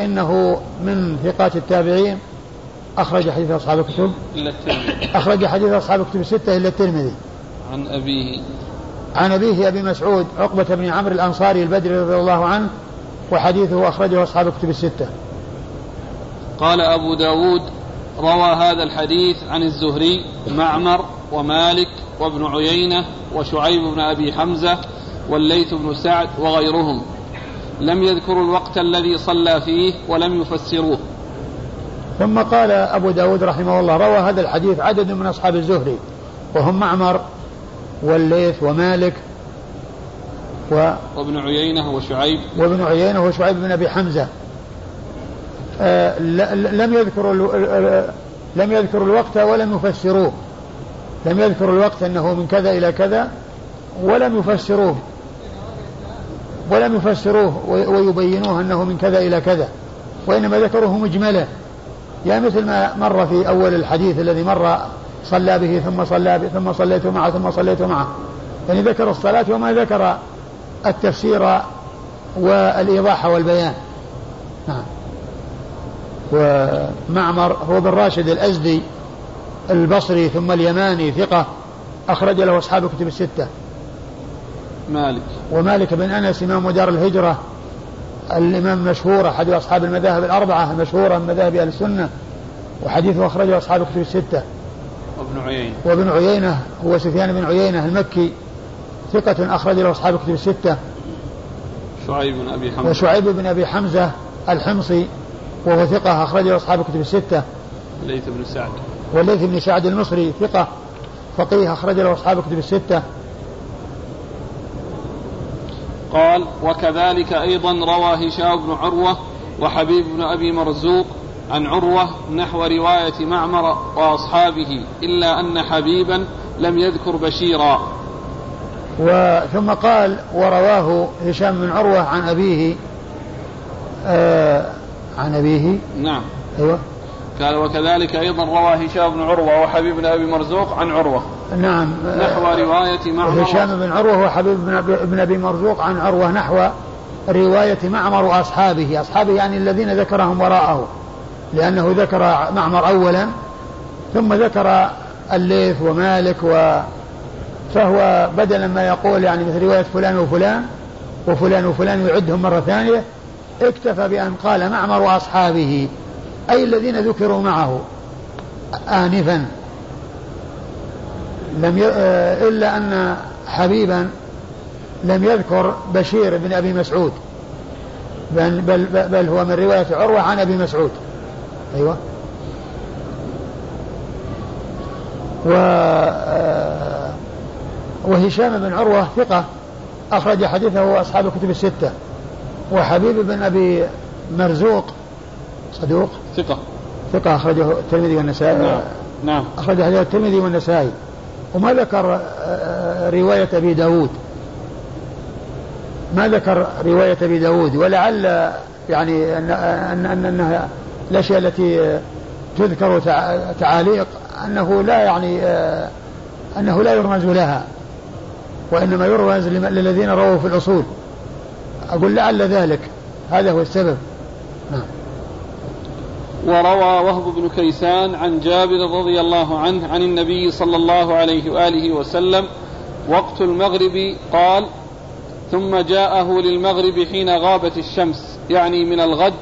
إنه من ثقات التابعين. أخرج حديث أصحاب الكتب. إلا الترمذي. أخرج حديث أصحاب الكتب الستة إلا الترمذي. عن أبيه. عن أبيه أبي مسعود عقبة بن عمرو الأنصاري البدري رضي الله عنه وحديثه أخرجه أصحاب الكتب الستة. قال أبو داود روى هذا الحديث عن الزهري معمر ومالك وابن عيينة وشعيب بن أبي حمزة والليث بن سعد وغيرهم. لم يذكروا الوقت الذي صلى فيه ولم يفسروه. ثم قال أبو داود رحمه الله روى هذا الحديث عدد من أصحاب الزهري وهم معمر والليث ومالك و وابن عيينة وشعيب. وابن عيينة وشعيب بن أبي حمزة. لم يذكروا لم يذكروا الوقت ولم يفسروه. لم يذكروا الوقت أنه من كذا إلى كذا ولم يفسروه. ولم يفسروه ويبينوه أنه من كذا إلى كذا وإنما ذكروه مجملا. يعني مثل ما مر في أول الحديث الذي مر صلى به ثم صلى به ثم صليت معه ثم صليت معه. يعني ذكر الصلاة وما ذكر التفسير والإيضاح والبيان. نعم. ومعمر هو بن راشد الأزدي البصري ثم اليماني ثقة أخرج له أصحاب الكتب الستة. مالك. ومالك بن أنس إمام دار الهجرة الإمام المشهور أحد أصحاب المذاهب الأربعة المشهورة من مذاهب أهل السنة وحديثه أخرجه أصحاب الكتب الستة. وابن عيينة. وابن عيينة هو سفيان بن عيينة المكي ثقة أخرج له أصحاب الكتب الستة. شعيب بن أبي حمزة. وشعيب بن أبي حمزة الحمصي وهو ثقة أخرج له أصحاب الكتب الستة. الليث بن سعد. والليث بن سعد المصري ثقة فقيه أخرج له أصحاب الكتب الستة. قال وكذلك أيضا روى هشام بن عروة وحبيب بن أبي مرزوق عن عروة نحو رواية معمر وأصحابه إلا أن حبيبا لم يذكر بشيرا. وثم قال ورواه هشام بن عروة عن أبيه آه عن أبيه؟ نعم. أيوه. قال وكذلك أيضا روى هشام بن عروة وحبيب بن أبي مرزوق عن عروة. نعم. نحو رواية معمر هشام بن عروة وحبيب بن أبي مرزوق عن عروة نحو رواية معمر وأصحابه. أصحابه يعني الذين ذكرهم وراءه. لأنه ذكر معمر أولا ثم ذكر الليث ومالك و فهو بدلا ما يقول يعني مثل رواية فلان وفلان وفلان وفلان يعدهم مرة ثانية اكتفى بأن قال معمر وأصحابه أي الذين ذكروا معه آنفا. لم ي... آه، إلا أن حبيبا لم يذكر بشير بن أبي مسعود بل, بل, بل هو من رواية عروة عن أبي مسعود. أيوة. و آه، وهشام بن عروة ثقة أخرج حديثه أصحاب الكتب الستة. وحبيب بن أبي مرزوق صدوق؟ ثقة. ثقة أخرجه الترمذي والنسائي. نعم نعم. أخرج حديث الترمذي والنسائي. وما ذكر آه، رواية أبي داود؟ ما ذكر رواية أبي داود؟ ولعل يعني أن أن أن أنها الأشياء التي تذكر تعاليق أنه لا يعني آه، أنه لا يرمز لها وإنما يرمز للذين رووا في الأصول. أقول لعل ذلك. هذا هو السبب. نعم. وروى وهب بن كيسان عن جابر رضي الله عنه عن النبي صلى الله عليه وآله وسلم وقت المغرب قال ثم جاءه للمغرب حين غابت الشمس يعني من الغد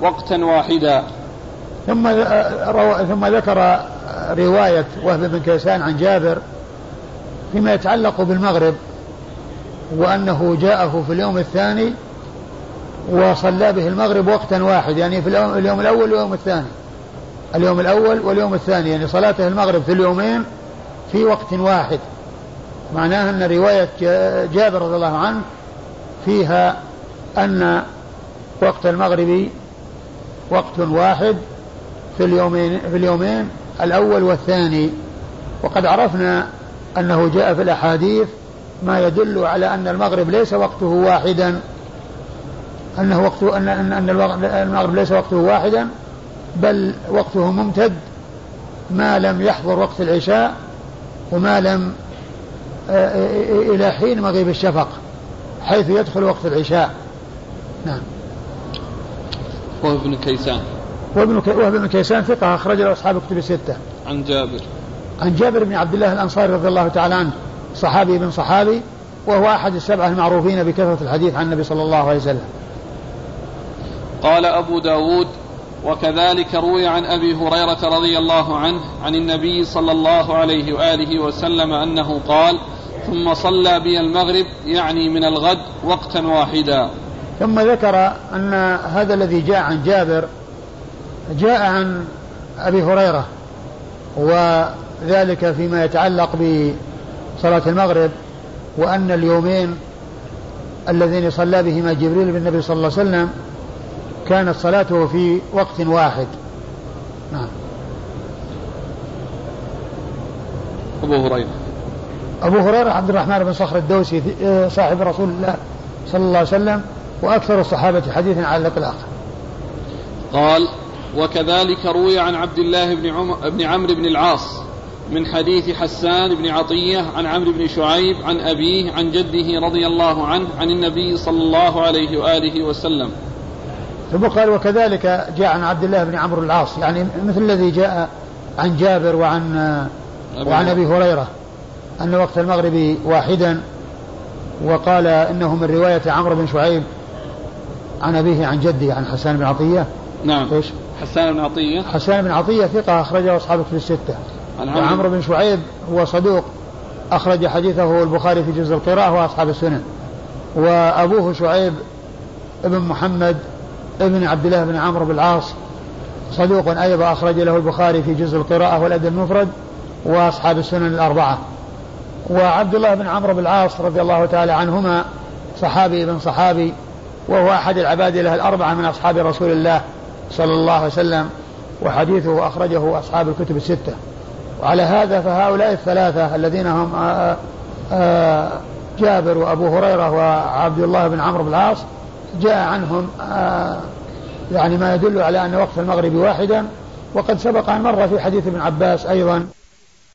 وقتا واحدا. ثم ثم ذكر رواية وهب بن كيسان عن جابر فيما يتعلق بالمغرب. وأنه جاءه في اليوم الثاني وصلى به المغرب وقتا واحد يعني في اليوم, الأول واليوم الثاني. اليوم الأول واليوم الثاني يعني صلاته المغرب في اليومين في وقت واحد. معناه أن رواية جابر رضي الله عنه فيها أن وقت المغرب وقت واحد في اليومين في اليومين الأول والثاني. وقد عرفنا أنه جاء في الأحاديث ما يدل على أن المغرب ليس وقته واحدا. أنه وقت أن أن, أن المغرب ليس وقته واحدا بل وقته ممتد. ما لم يحضر وقت العشاء وما لم آه، آه، إلى حين مغيب الشفق حيث يدخل وقت العشاء. نعم. وهو ابن كيسان. وابن وهو ابن كيسان ثقة أخرج له أصحاب الكتب الستة. عن جابر. عن جابر بن عبد الله الأنصاري رضي الله تعالى عنه. صحابي بن صحابي وهو أحد السبعة المعروفين بكثرة الحديث عن النبي صلى الله عليه وسلم. قال أبو داود وكذلك روي عن أبي هريرة رضي الله عنه عن النبي صلى الله عليه وآله وسلم أنه قال ثم صلى بي المغرب يعني من الغد وقتا واحدا. ثم ذكر أن هذا الذي جاء عن جابر جاء عن أبي هريرة وذلك فيما يتعلق بصلاه المغرب وأن اليومين اللذين صلى بهما جبريل بالنبي صلى الله عليه وسلم كانت صلاته في وقت واحد. نعم. أبو هريرة. أبو هريرة عبد الرحمن بن صخر الدوسي آه، صاحب رسول الله صلى الله عليه وسلم وأكثر الصحابة حديثا على الإطلاق قال وكذلك روي عن عبد الله بن, عم... بن عمرو بن العاص من حديث حسان بن عطية عن عمرو بن شعيب عن أبيه عن جده رضي الله عنه عن النبي صلى الله عليه وآله وسلم. ثم قال وكذلك جاء عن عبد الله بن عمرو العاص. يعني مثل الذي جاء عن جابر وعن وعن أبي هريرة. أن وقت المغرب واحدا وقال إنه من رواية عمرو بن شعيب عن أبيه عن جده عن حسان بن عطية. نعم. إيش؟ حسان بن عطية. حسان بن عطية ثقة أخرجه أصحاب في الستة. وعمرو بن شعيب هو صدوق. أخرج حديثه البخاري في جزء القراءة وأصحاب السنن. وأبوه شعيب ابن محمد ابن عبد الله بن عمرو بن العاص صدوق أيضا أخرج له البخاري في جزء القراءة والأدب المفرد وأصحاب السنن الأربعة. وعبد الله بن عمرو بن العاص رضي الله تعالى عنهما صحابي ابن صحابي وهو أحد العباد له الأربعة من أصحاب رسول الله صلى الله عليه وسلم وحديثه أخرجه أصحاب الكتب الستة. وعلى هذا فهؤلاء الثلاثة الذين هم آآ آآ جابر وأبو هريرة وعبد الله بن عمرو بن العاص جاء عنهم آه، يعني ما يدل على أن وقت المغرب واحدا. وقد سبق أن مر في حديث ابن عباس أيضا